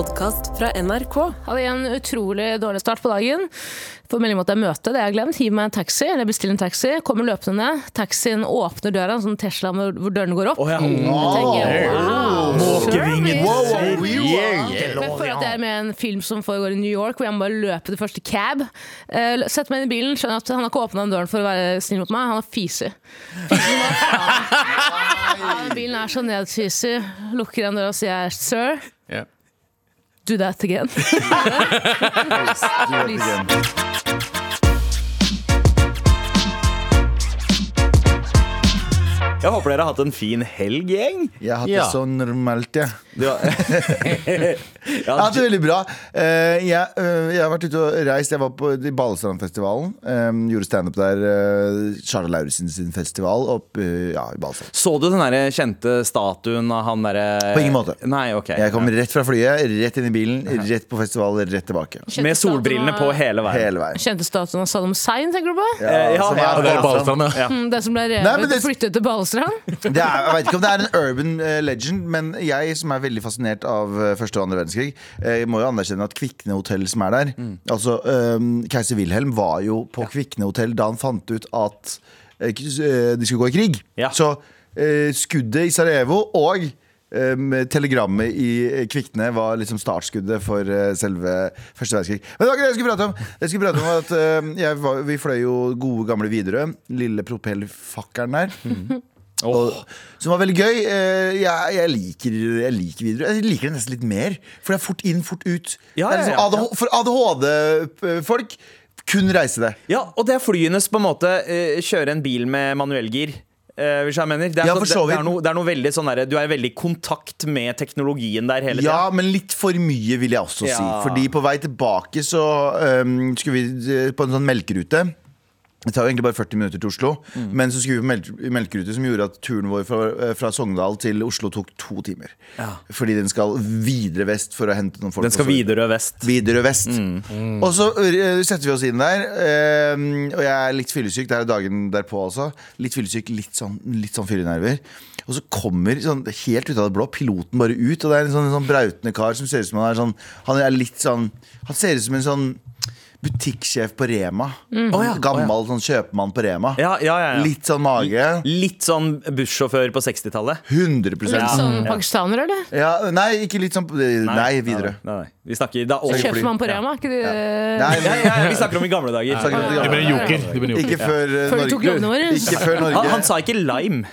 podkast fra NRK. Hadde en utrolig dårlig start på dagen. Får melding om at det er møte, det har jeg glemt. Hiv meg en taxi, eller bestill en taxi. Kommer løpende ned. Taxien åpner døra, en sånn Tesla hvor dørene går opp. Oh, ja. Jeg tenker, wow, wow, service. Yeah. Jeg føler at jeg er med i en film som foregår i New York, hvor jeg må bare løpe det første cab. Uh, Setter meg inn i bilen, skjønner at han har ikke åpna døren for å være snill mot meg, han har fise. Bilen er så nedfysig. Lukker igjen døra og sier sir, Ja. do that again. Jeg håper dere har hatt en fin helg, gjeng. Jeg har hatt Ja. det så normalt, jeg. Du har- Jeg har hatt det veldig bra. Eh, jeg, eh, jeg har vært ute og reist. Jeg var på Balestrandfestivalen. Um, gjorde standup der. Uh, Charles Lauritzen sin festival opp eh, ja, i Balestrand. Så du den der kjente statuen av han derre På ingen måte. Nei, ok Jeg kom rett fra flyet, rett inn i bilen, rett på festival, rett tilbake. Med solbrillene på hele veien. Hele veien. Kjente statuen av Saddam Hussein, tenker du på? Ja, ja, som ja, er det er Balestrand. Ja. Mm, Det som ble revet flyttet til Balestrand? Det er, jeg vet ikke om det er en urban eh, legend, men jeg som er veldig fascinert av eh, første og andre verdenskrig, eh, må jo anerkjenne at Kvikne hotell som er der Altså, um, Keiser Wilhelm var jo på Kvikne hotell da han fant ut at uh, de skulle gå i krig. Ja. Så uh, skuddet i Sarajevo og um, telegrammet i Kvikne var liksom startskuddet for selve første verdenskrig. Men det var ikke det jeg skulle prate om. Jeg skulle prate om at jeg var, Vi fløy jo gode, gamle Widerøe. Lille propellfakkeren der. Og, som var veldig gøy. Eh, Jeg, jeg, liker, jeg liker Widerøe. Jeg liker det nesten litt mer. For det er fort inn, fort ut. Ja, Det er ja, liksom ja. ADH For ADHD-folk kun reise det. Ja, og det er flyenes på en måte eh, kjøre en bil med manuellgir. eh, hvis jeg mener. Det er, Ja, er noe, det er noe veldig sånn der, Du er veldig i kontakt med teknologien der hele tida. Ja, men litt for mye, vil jeg også si. Fordi på vei tilbake så um, skulle vi eh, på en sånn melkerute. Det tar jo egentlig bare 40 minutter til Oslo, Mm. men så skulle vi på melk melkerute som gjorde at turen vår fra, eh, fra Sogndal til Oslo tok to timer. Fordi den skal videre vest for å hente noen folk. Den skal videre vest. Videre vest. Mm. Og så øh, setter vi oss inn der. øh, og jeg er litt fyllesyk. Det er dagen derpå altså. Litt fyllesyk, litt sånn, litt sånn fyllenerver. Og så kommer sånn, helt ut av det blå piloten bare ut, og det er en sånn, en sånn brautende kar som ser ut som han er sånn Han er litt sånn Han ser ut som en sånn butikksjef på Rema. Å ja, Gammel sånn kjøpmann på Rema. Ja, ja, ja, ja. Litt sånn mage. Litt sånn bussjåfør på 60-tallet. 100 Litt sånn Ja. pakistaner, eller? ja, Nei, ikke litt sånn Nei, videre. Nei, nei. Vi snakker da Kjøpmann på Rema? Ikke de, Nei, ja, ja, ja, Vi snakker om i gamle dager. Det blir en joker. Det blir Ikke joker. før øh, Før de tok våre. Ikke før Norge. Han, han sa ikke lime.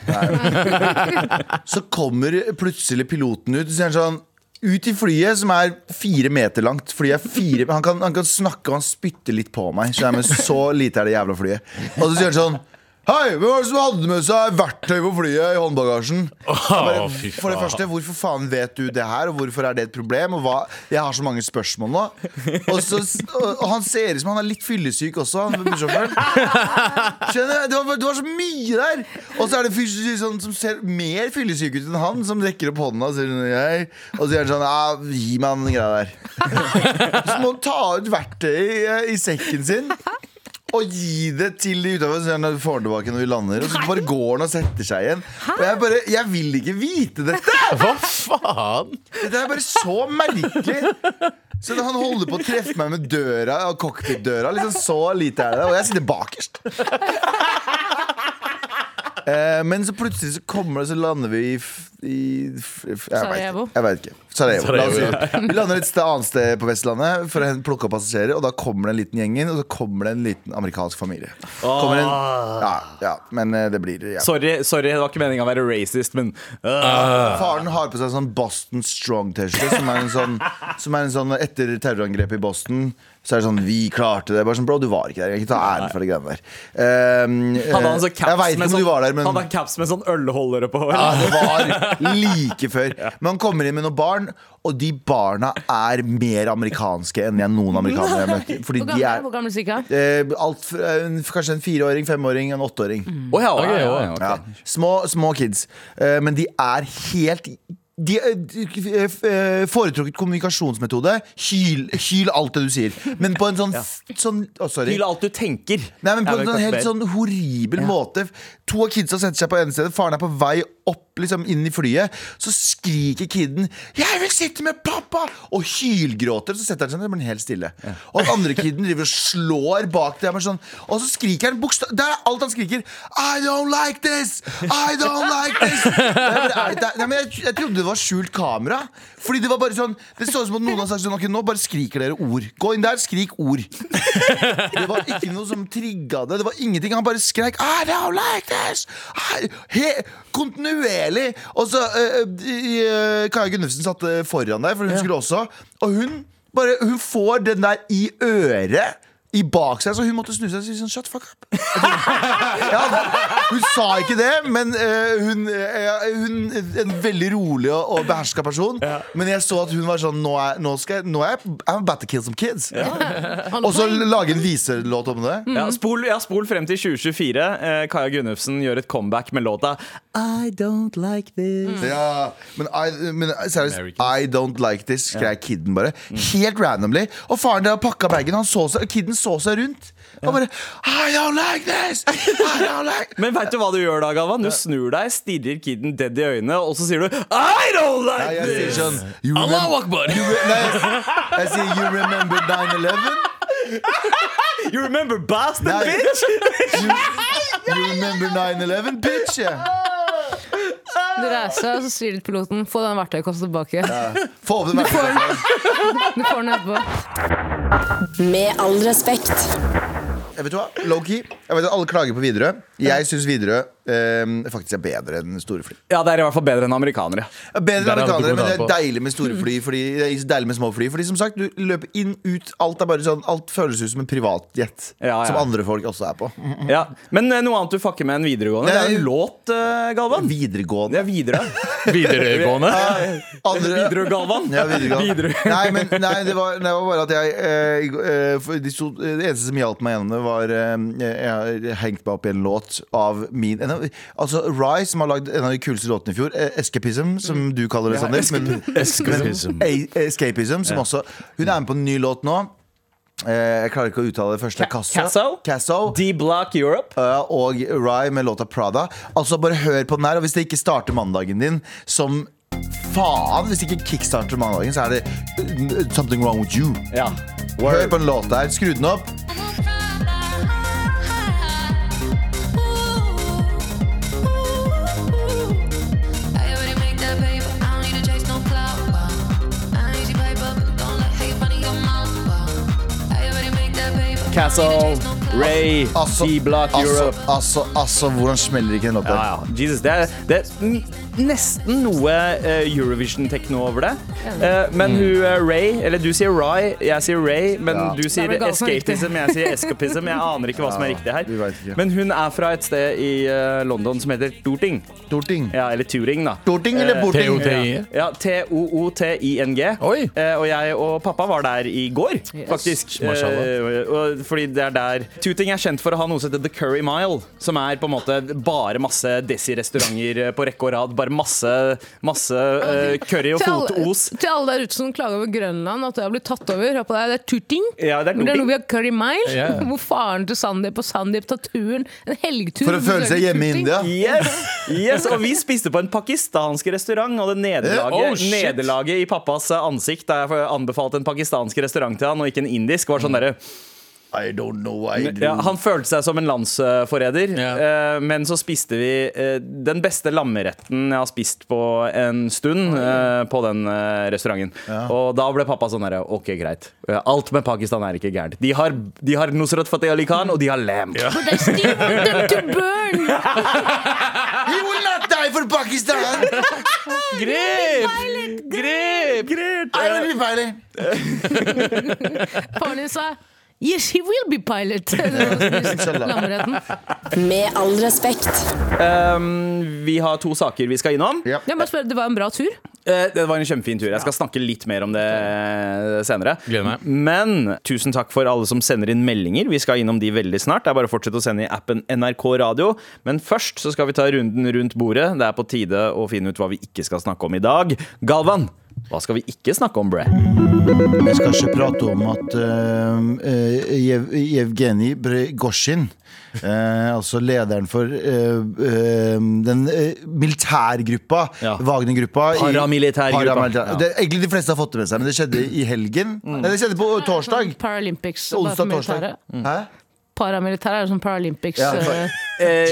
Så kommer plutselig piloten ut og sier han sånn ut i flyet, som er fire meter langt. Flyet er fire, han, kan, han kan snakke og han spytter litt på meg. Så, men så lite er det jævla flyet. Og så sier han sånn Hei, hvem var det som hadde med seg verktøy på flyet i håndbagasjen? Bare, for det første, Hvorfor faen vet du det her, og hvorfor er det et problem? Og hva? Jeg har så mange spørsmål nå. Og, så, og, og han ser ut som han er litt fyllesyk også. Han bussjåføren. Skjønner du? Det var, det var så mye der! Og så er det en fyr som- sånn, som ser mer fyllesyk ut enn han, som rekker opp hånda og sier sånn. Og så gjør han sånn ja, Gi meg den greia der. Så må han ta ut verktøy i, i sekken sin. Og gi det til de utover Så får den tilbake når vi lander. Og så bare går han og setter seg igjen. Og jeg bare Jeg vil ikke vite dette! Hva faen? Dette er bare så merkelig. Så han holder på å treffe meg med døra cockpitdøra. Liksom så lite er det, og jeg sitter bakerst. Eh, men så plutselig så kommer det, så lander vi i, i f- jeg veit Sarajevo. ikke. Sarajevo. La oss Sarajevo, si. Vi lander et sted, annet sted på Vestlandet for å plukke opp passasjerer. Og da kommer det en liten gjeng inn, og så kommer det en liten amerikansk familie. En, ja, ja, men eh, det blir ja. Sorry, sorry, det var ikke meninga å være racist, men uh. Faren har på seg en sånn Boston Strong-T-skjorte. Som en sånn, som er en sånn Etter terrorangrepet i Boston så er det sånn Vi klarte det. Bare sånn, Bro, du var ikke der. Jeg kan ikke ta æren for de greiene der. Um, Hadde han så caps med sånn, du var der, men Hadde han caps med sånn ølholdere på? ja, det var like før. Men han kommer inn med noen barn, og de barna er mer amerikanske enn jeg noen amerikanere har møtt. Hvor de gammel, er hvor eh, alt fra, Kanskje en fireåring, femåring, en åtteåring. Mm. Oh, ja, okay, ja, okay. Ja. Små, små kids. Uh, men de er helt de, eh, de, eh, Foretrukket kommunikasjonsmetode hyl, hyl alt det du sier. Men på en sånn, sånn oh, sorry. Hyl alt du tenker. Nei, men på en sånn helt sånn horribel måte. To av kidsa setter seg på ene stedet, faren er på vei opp liksom inn i flyet, så skriker kiden 'Jeg vil sitte med pappa!' og hylgråter. Så setter han seg ned og blir helt stille. Og den andre kiden driver og slår bak det. sånn, og så skriker han bokstav... Det er alt han skriker. 'I don't like this! I don't like this!' Det, nei, men jeg, jeg trodde det var skjult kamera. Fordi det var bare sånn Det så ut som at noen har sagt sånn Ok, nå bare skriker dere ord. Gå inn der, skrik ord. Det var ikke noe som trigga det. Det var ingenting. Han bare skrek I don't like this! He, kontinuerlig. Og så uh, uh, Kaja Gunnufsen satt foran deg, for hun skulle også. Og hun bare Hun får den der i øret. I bak seg, så hun måtte snu seg og si sånn Shut fuck up. Ja, hun sa ikke det, men eh, hun, uh, hun En veldig rolig og, og beherska person. Men jeg så at hun var sånn Nå er, nå skal jeg, nå er jeg I'm about to kill some kids. Og så lage en viselåt om det. Ja, spol, ja, spol frem til 2024. Eh, Kaja Gunnufsen gjør et comeback med låta I don't like this. Ja, men, I, men seriøst, I don't like this, skrev kiden bare. Helt randomly. Og faren der pakka bagen. Han så seg, kiden så seg rundt. Og bare I don't like this! I don't like Men veit du hva du gjør da, Galvan? Du snur deg, stirrer kiden dead i øynene, og så sier du I don't Nei, like jeg sier this! sånn you remember, akbar! Nei, jeg, jeg sier you remember 9-11? You remember Boston, Nei. bitch? You, you remember 9-11, bitch? Yeah. Du reiser deg, og så sier du til piloten Få den verktøykassa tilbake. Få opp den verktøykassa. Du får den etterpå. Med all respekt. Jeg vet du hva, Low-key. Jeg vet at alle klager på Widerøe. Jeg syns Widerøe faktisk er bedre enn store fly. Ja, det er i hvert fall bedre enn amerikanere. Ja, Bedre enn amerikanere, men det er deilig med store fly. Fordi, det er deilig med små fly Fordi som sagt, du løper inn, ut. Alt er bare sånn Alt føles ut som en privatjet. Ja, ja. Som andre folk også er på. Ja. Men eh, noe annet du fucker med enn videregående? Det er Nei. en låt, eh, Galvan. Videregående. Ja, videre. Videregående. Andre Videre, Galvan. ja, videregående. Videre. Nei, men nei, det, var, det var bare at jeg eh, eh, de Det eneste som hjalp meg gjennom det, var eh, Jeg har hengt meg opp i en låt av min en av, Altså Rai, som har lagd en av de kuleste låtene i fjor. eh, Escapism, som du kaller det, Sander. men- Escapism. men- Escapism, som også Hun er med på en ny låt nå. Eh, jeg klarer ikke å uttale det første. Ca- Casso. D-Block Europe. Uh, og Rye med låta Prada. Altså Bare hør på den her. Og hvis det ikke starter mandagen din som faen Hvis ikke kickstarter mandagen, så er det something wrong with you. Ja. Hør på en låt der. Skru den opp. Castle. Ray, Altså, D-Block altså, Europe. altså, altså, hvordan smeller ikke den låta? Ja, ja. Jesus, det er, det er nesten noe eh, Eurovision-tekno over det. Eh, men hun eh, Ray, eller du sier Rai, jeg sier Ray, men Ja. du sier er er escapism, jeg sier escapism. Jeg aner ikke hva som er riktig her. Men hun er fra et sted i London som heter Dorting. Dorting. Ja, eller Turing, da. Dorting eller borting? Ja, T-O-O-T-I-N-g. Eh, og jeg og pappa var der i går, faktisk. Fordi det er der Tooting er kjent for å ha noe som heter The Curry Mile. Som er på en måte bare masse Desi-restauranter på rekke og rad. Bare masse, masse uh, curry og fotos. til alle der ute som klager over Grønland, at det har blitt tatt over. Hør på deg, det er turting. Ja, det er det er noe vi har curry mile. yeah. Hvor faren til Sandeep og Sandeep tar turen. En helgtur. For å føle seg hjemme i India? Yes, yes, Og vi spiste på en pakistansk restaurant, og det nederlaget, Oh, nederlaget i pappas ansikt da jeg anbefalte en pakistansk restaurant til han, og ikke en indisk, var sånn derre I don't know why I do. Ja, han følte seg som en landsforræder, eh, men så spiste vi eh, den beste lammeretten jeg har spist på en stund eh, på den restauranten. restauranten. Og da ble pappa sånn herre OK, greit. Eh, Alt med Pakistan er ikke gærent. De har, de har Nusrat Fateh Ali Khan, og de har lamb. But I still want them to burn! He will not die for Pakistan! Grep! Grep! Grep! I will be fighting. Faren din sa Yes, he will be pilot. Med all respekt. Um, vi har to saker vi skal innom. Ja. Jeg bare spør, Det var en bra tur? Uh, Det var en kjempefin tur. Jeg skal snakke litt mer om det eh, senere. Gleder meg. Men tusen takk for alle som sender inn meldinger. Vi skal innom de veldig snart. Det er bare å fortsette å sende i appen NRK Radio. Men først så skal vi ta runden rundt bordet. Det er på tide å finne ut hva vi ikke skal snakke om i dag. Galvan, hva skal vi ikke snakke om, bre? Vi skal ikke prate om at uh, Jev Jevgenij Brygosjin eh, altså lederen for uh, eh, den militærgruppa, Ja. Wagner-gruppa. Paramilitærgruppa. Paramilitær. Ja. Det, egentlig de fleste har fått det med seg, men det skjedde i helgen. Nei, det skjedde på torsdag. Paralympics. Onsdag, torsdag. militære. Hæ? Paramilitære er jo som Paralympics. Ja, for... Eh,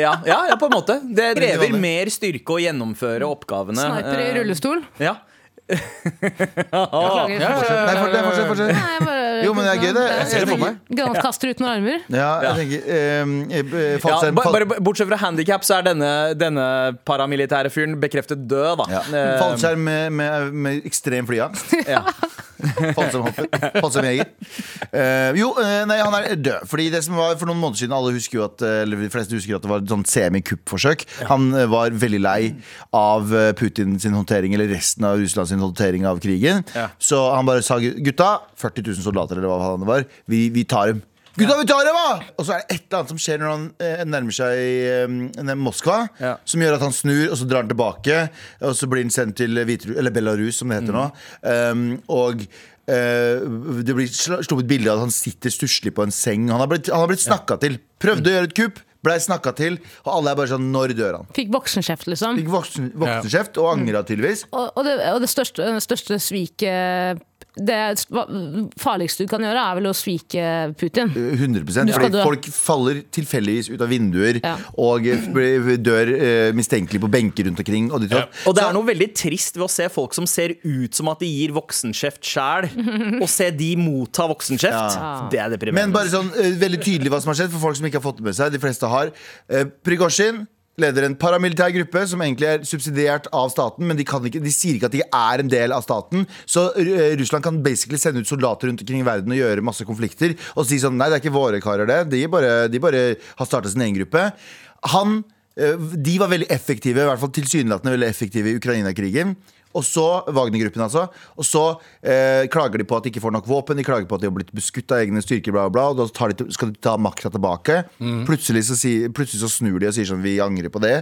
ja, ja, ja, på en måte. Det krever mer styrke å gjennomføre oppgavene. Sniper i rullestol. Ja. Beklager. ja, Fortsett. Nei, fortsett, fortsett, fortsett. Nei, jeg bare- Jo, men det er gøy, det. Jeg ser det for meg. Granatkaster uten armer. Ja, jeg tenker eh, eh, Ja, fallskjerm- ba- fall- bare Bortsett fra handikap, så er denne, denne paramilitære fyren bekreftet død, da. ja. Eh, Fallskjerm med, med, med ekstrem flyangst. ja. Fallskjermhopper. Fallskjermjeger. Uh, jo, eh, nei, han er død. Fordi det som var For noen måneder siden Alle husker jo at eh, Eller de fleste husker at det var et sånt semi-kuppforsøk. Han eh, var veldig lei av eh, Putin sin håndtering, eller resten av Russland sin håndtering av krigen. Ja. Så han bare sa gutta, 40 000 soldater eller hva det var, vi, vi tar dem. Gutta, vi tar da! Og så er det et eller annet som skjer når han eh, nærmer seg eh, Moskva, Ja. som gjør at han snur, og så drar han tilbake. Og så blir han sendt til Hviteru eller Belarus, som det heter nå. Um, og eh, det blir sl- sluppet bilde av at han sitter stusslig på en seng. Han har blitt, han har blitt snakka til. Prøvde å gjøre et kupp, blei snakka til, og alle er bare sånn Når dør han? Fikk voksenkjeft, liksom. Fikk voksen, voksenkjeft og angra tydeligvis. Og, og, det, og det største, det største sviket Det farligste du kan gjøre, er vel å svike Putin. 100 Du Fordi dø. folk faller tilfeldigvis ut av vinduer Ja. og dør eh, mistenkelig på benker rundt omkring. Og, ja. og det er noe veldig trist ved å se folk som ser ut som at de gir voksenkjeft sjæl, og se de motta voksenkjeft. Ja. Det er deprimerende. Men bare sånn eh, veldig tydelig hva som har skjedd, for folk som ikke har fått det med seg. De fleste har. Prigozjin leder en paramilitær gruppe som egentlig er subsidiert av staten, men de, ikke, de sier ikke at de er en del av staten. Så eh, Russland kan basically sende ut soldater rundt omkring i verden og gjøre masse konflikter. Og si sånn Nei, det er ikke våre karer, det. De bare, de bare har starta sin egen gruppe. Han eh, De var veldig effektive, i hvert fall tilsynelatende veldig effektive i Ukraina-krigen. Og så, Wagner-gruppen altså. Og så eh, klager de på at de ikke får nok våpen. De klager på at de har blitt beskutt av egne styrker bla, bla, Og da tar de, skal de ta makta tilbake. Plutselig, så si, plutselig så snur de og sier sånn Vi angrer på det.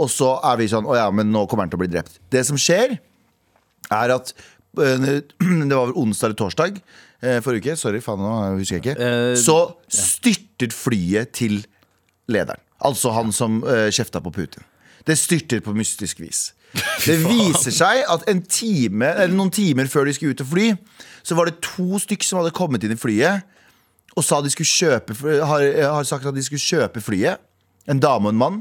Og så er vi sånn, åja, men nå kommer han til å bli drept. Det som skjer Er at eh, Det var vel onsdag eller torsdag eh, Forrige uke, sorry, faen nå husker jeg ikke. Eh, Så styrter flyet til lederen. Altså han som kjefta på Putin Det styrter på mystisk vis. Det viser seg at en time, eller noen timer før de skulle ut og fly, så var det to stykk som hadde kommet inn i flyet og sa de skulle kjøpe, har, har sagt at de skulle kjøpe flyet. En dame og en mann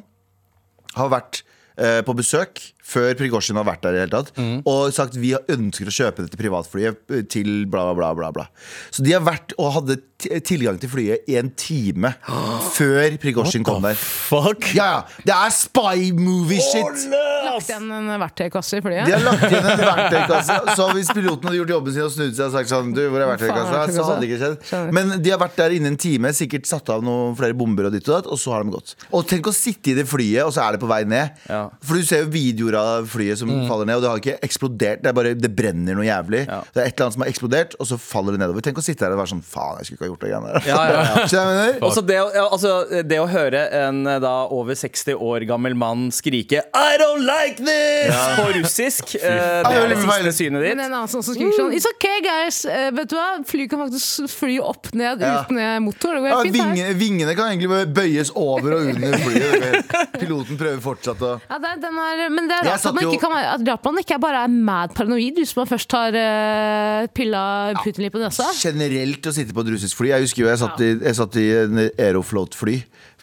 har vært eh, på besøk før Prigozjin har vært der i det hele tatt, og sagt vi ønsker å kjøpe dette privatflyet eh, til bla, bla, bla. bla, bla. Så de har vært og hadde tilgang til flyet i en time før Prigozjin kom der. Fuck! Ja, ja. Det er spy movie shit! Lagt igjen en verktøykasse i flyet. De har lagt inn en verktøykasse. Så hvis piloten hadde gjort jobben sin og snudd seg og sagt sånn Du, hvor er verktøykassa? Så hadde det ikke skjedd. Men de har vært der inne en time, sikkert satt av noen flere bomber og ditt og datt, og så har de gått. Og tenk å sitte i det flyet, og så er det på vei ned. For du ser jo videoer av flyet som faller ned, og det har ikke eksplodert. Det er bare, det brenner noe jævlig. Ja. Det er et eller annet som har eksplodert, og så faller det nedover. Tenk å sitte her og være sånn Faen, jeg skulle ikke ha gjort det greiene der. Ja, ja? Også det, altså, det å høre en da over 60 år gammel mann skrike I don't like this! på russisk, eh, det er det det er siste synet ditt. Men en annen som skriker sånn It's okay, guys! Uh, vet du hva? Fly kan faktisk fly opp ned Ja. uten motor. Det går Ja, helt fint. her. vingene kan egentlig bøyes over og under flyet. Piloten prøver fortsatt å Ja, det, den er, men det er rart at, man jo- kan at man ikke bare er mad paranoid hvis man først har uh, pilla Putin litt på nesa. generelt å sitte på et russisk fly. Jeg husker jo jeg satt i, jeg satt i en Aeroflot-fly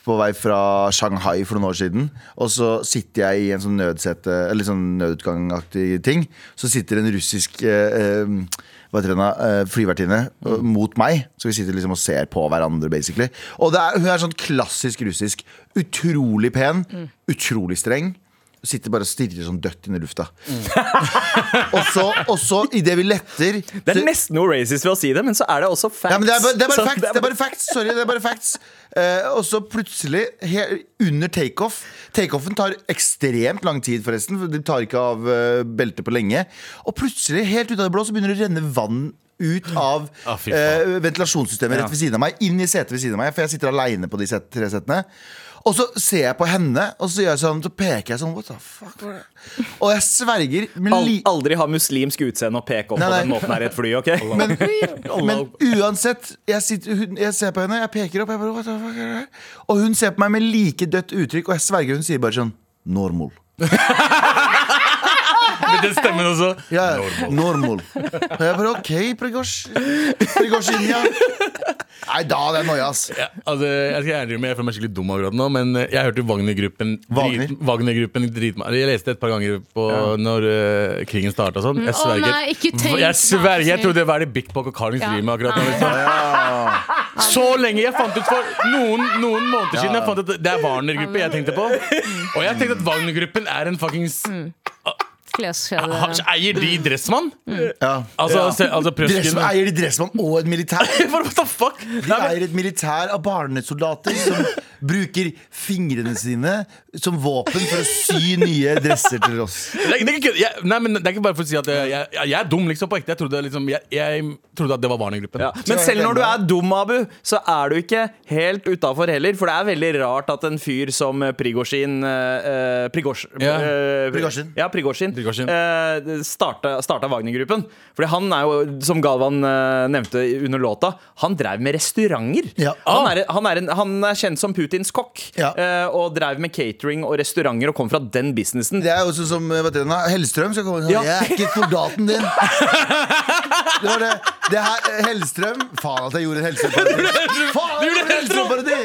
på vei fra Shanghai for noen år siden. Og så sitter jeg i en sånn nødsete Eller sånn nødutgangaktig ting. Så sitter en russisk eh, eh? Eh, flyvertinne mm. mot meg. Så vi sitter liksom og ser på hverandre, basically. Og det er, hun er sånn klassisk russisk. Utrolig pen, utrolig streng. Sitter bare og stirrer sånn dødt inn i lufta. og så, og så idet vi letter Det er nesten noe racist ved å si det, men så er det også facts. ja, men det er bare, det er bare facts. Det er bare facts. Sorry, det er bare facts. Uh, og så plutselig, he, under takeoff Takeoffen tar ekstremt lang tid, forresten. For de tar ikke av uh, beltet på lenge. Og plutselig, helt ut av det blå, så begynner det å renne vann ut av Ah, eh, ventilasjonssystemet rett ved siden av meg. Inn i setet ved siden av meg, for jeg sitter aleine på de set, tre setene. Og så ser jeg på henne, og så, jeg sånn, så peker jeg sånn What the fuck? Og jeg sverger Al aldri ha muslimsk utseende og peke opp Nei, på den måten her i et fly, OK? men, men uansett, jeg, sitter, hun, jeg ser på henne, jeg peker opp, jeg bare, What the fuck det? Og hun ser på meg med like dødt uttrykk, og jeg sverger hun sier bare sånn Normal. Den stemmen også. Ja, normal. Og jeg bare OK, Prigozj- Prigozjin, ja. Nei, da hadde jeg noia, ass. Ja, altså, jeg skal ærlig med, jeg føler meg skikkelig dum akkurat nå, men eh, jeg hørte Wagner-gruppen Wagner? Wagner-gruppen dritma- Jeg leste et par ganger på når uh, krigen starta og sånn. Jeg sverger. sverger. nei, ikke tenk jeg sverger, jeg trodde det var det Big Pock og Karlings Ja. med akkurat nå. Liksom. Så lenge jeg fant ut for noen, noen måneder siden Jeg fant ut at det er Wagner-gruppe jeg tenkte på. Og jeg tenkte at Wagner-gruppen er en fuckings Kleskjede. Eier de Dressmann? Ja. Altså, se, altså Dressmann, eier de Dressmann og et militær? What the fuck? De eier et militær av barnesoldater som bruker fingrene sine som våpen for å sy nye dresser til oss. Det er, det er ikke, jeg, nei, men det er ikke bare for å si at jeg, jeg, jeg er dum, liksom. På ekte. Jeg trodde, liksom, jeg, jeg trodde at det var Wagner-gruppen. Ja. Men selv når du er dum, Abu, så er du ikke helt utafor heller. For det er veldig rart at en fyr som Prigozjin uh, Prigozj... Ja. Prigozjin. Ja, Prigozjin. Prigozjin. eh, starta, starta Wagner-gruppen. Fordi han er jo, som Galvan eh, nevnte under låta, han drev med restauranter. Ja. Han, er, han, er en, han er kjent som Putins kokk. Ja. eh, og drev med catering og restauranter og kom fra den businessen. Det er jo sånn som vet du, Hellstrøm skal komme sånn Ja. Jeg er ikke soldaten din. Det var det. det her, Hellstrøm Faen at jeg gjorde en Hellstrøm-parodi. Faen, jeg gjorde Hellstrøm-parodi!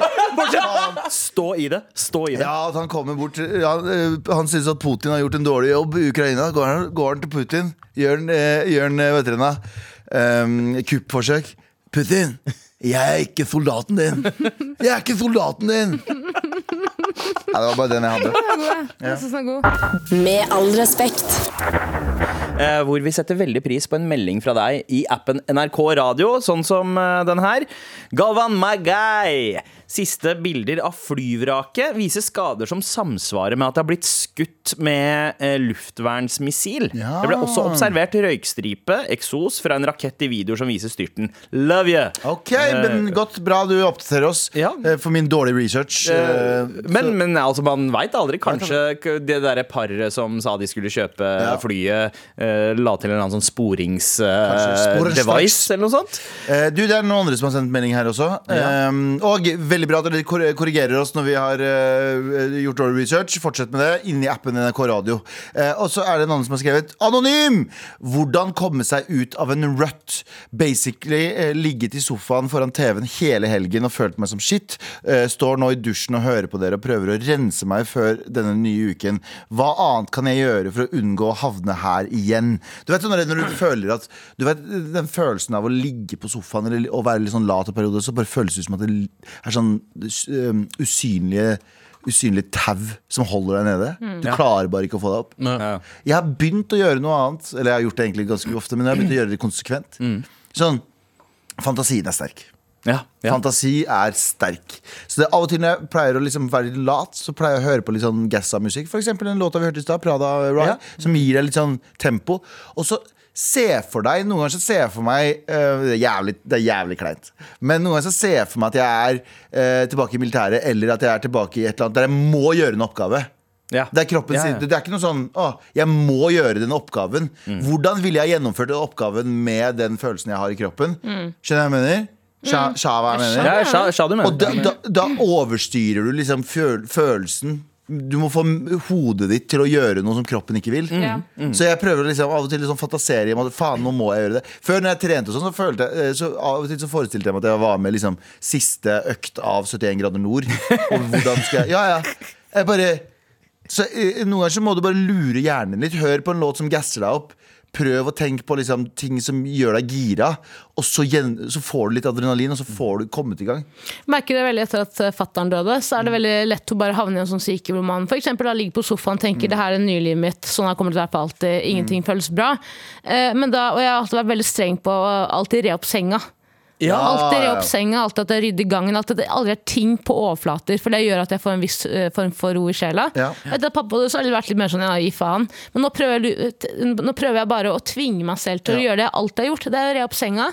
Stå i det. Stå i det. Ja, at han kommer bort ja, eh, Han synes at Putin har gjort en dårlig jobb i Ukraina. Går han, går han til Putin, gjør han, eh, gjør han eh, vet dere, da, um, kuppforsøk. Putin, jeg er ikke soldaten din. Jeg er ikke soldaten din. Ja, det var bare den jeg hadde. Jeg synes den er god. Med all respekt. eh, hvor vi setter veldig pris på en melding fra deg i appen NRK Radio, sånn som eh, den her. Galvan my guy! Siste bilder av flyvraket viser skader som samsvarer med at det har blitt skutt med eh, luftvernsmissil. Ja. Det ble også observert røykstripe, eksos, fra en rakett i videoer som viser styrten. Love you! Ok, men godt, bra du oppdaterer oss Ja. eh, for min dårlige research. eh, Men, men altså, man veit aldri. Kanskje det derre paret som sa de skulle kjøpe Ja. flyet, eh, la til en annen sånn sporingsdevice sporings-device eller noe sånt. Eh, du, Det er noen andre som har sendt melding her også. Eh, og veldig bra at dere korrigerer oss når vi har eh, gjort dårlig research. Fortsett med det inni appen NRK Radio. Eh, og så er det en annen som har skrevet Anonym! Hvordan komme seg ut av en rut. Basically eh, ligget i sofaen foran TV-en hele helgen og følt meg som shit. Eh, står nå i dusjen og hører på dere og prøver å rense meg før denne nye uken. Hva annet kan jeg gjøre for å unngå å havne her igjen? Du vet når, når du føler at Du vet den følelsen av å ligge på sofaen eller å være litt sånn lat i perioder, så bare føles det ut som at det er sånn um, usynlige usynlig tau som holder deg nede. Du klarer bare ikke å få deg opp. Ja. Jeg har begynt å gjøre noe annet, eller jeg har gjort det egentlig ganske ofte, men jeg har begynt å gjøre det konsekvent. Sånn Fantasien er sterk. Ja, ja. Fantasi er sterk. Så det, av og til når jeg pleier å liksom være litt lat, så pleier jeg å høre på litt sånn Gazza-musikk. For eksempel den låta vi hørte i stad, Prada Rye, Ja. som gir deg litt sånn tempo. Og så se for deg Noen ganger så ser jeg for meg uh, det, er jævlig, det er jævlig kleint. Men noen ganger så ser jeg for meg at jeg er uh, tilbake i militæret, eller at jeg er tilbake i et eller annet der jeg må gjøre en oppgave. Ja. Det er kroppen Ja, sin. ja. Det er ikke noe sånn å, jeg må gjøre den oppgaven. Hvordan ville jeg gjennomført den oppgaven med den følelsen jeg har i kroppen? Skjønner jeg hva jeg mener? Skjø- Skjønner hva jeg mener? Ja, sja, sja du mener. Og da, da, da overstyrer du liksom føl følelsen. Du må få hodet ditt til å gjøre noe som kroppen ikke vil. Ja. Så jeg prøver liksom av og til liksom fantasere om at faen, nå må jeg gjøre det. Før når jeg trente sånn, så følte jeg eh, så Av og til så forestilte jeg meg at jeg var med liksom siste økt av 71 grader nord. Og hvordan skal jeg Ja, ja. Jeg bare så eh, Noen ganger så må du bare lure hjernen litt. Hør på en låt som gasser deg opp. Prøv å tenke på liksom ting som gjør deg gira, og så, så får du litt adrenalin, og så får du kommet i gang. merker det veldig etter at fattern døde, så er det veldig lett å bare havne i en sånn syke hvor man da ligger på sofaen og tenker det her er det nye livet mitt, sånn her kommer det til å være for alltid, ingenting føles bra. Eh, men da, og jeg har alltid vært veldig streng på å alltid re opp senga. Ja. Alltid re opp senga, alt at jeg rydder gangen, alt at det aldri er ting på overflater, for det gjør at jeg får en viss eh, form for ro i sjela. Ja. Etter at pappa døde, så har det vært litt mer sånn, ja, gi faen. Men nå prøver, jeg, nå prøver jeg bare å tvinge meg selv til å gjøre det jeg alltid har gjort. Det er å re opp senga,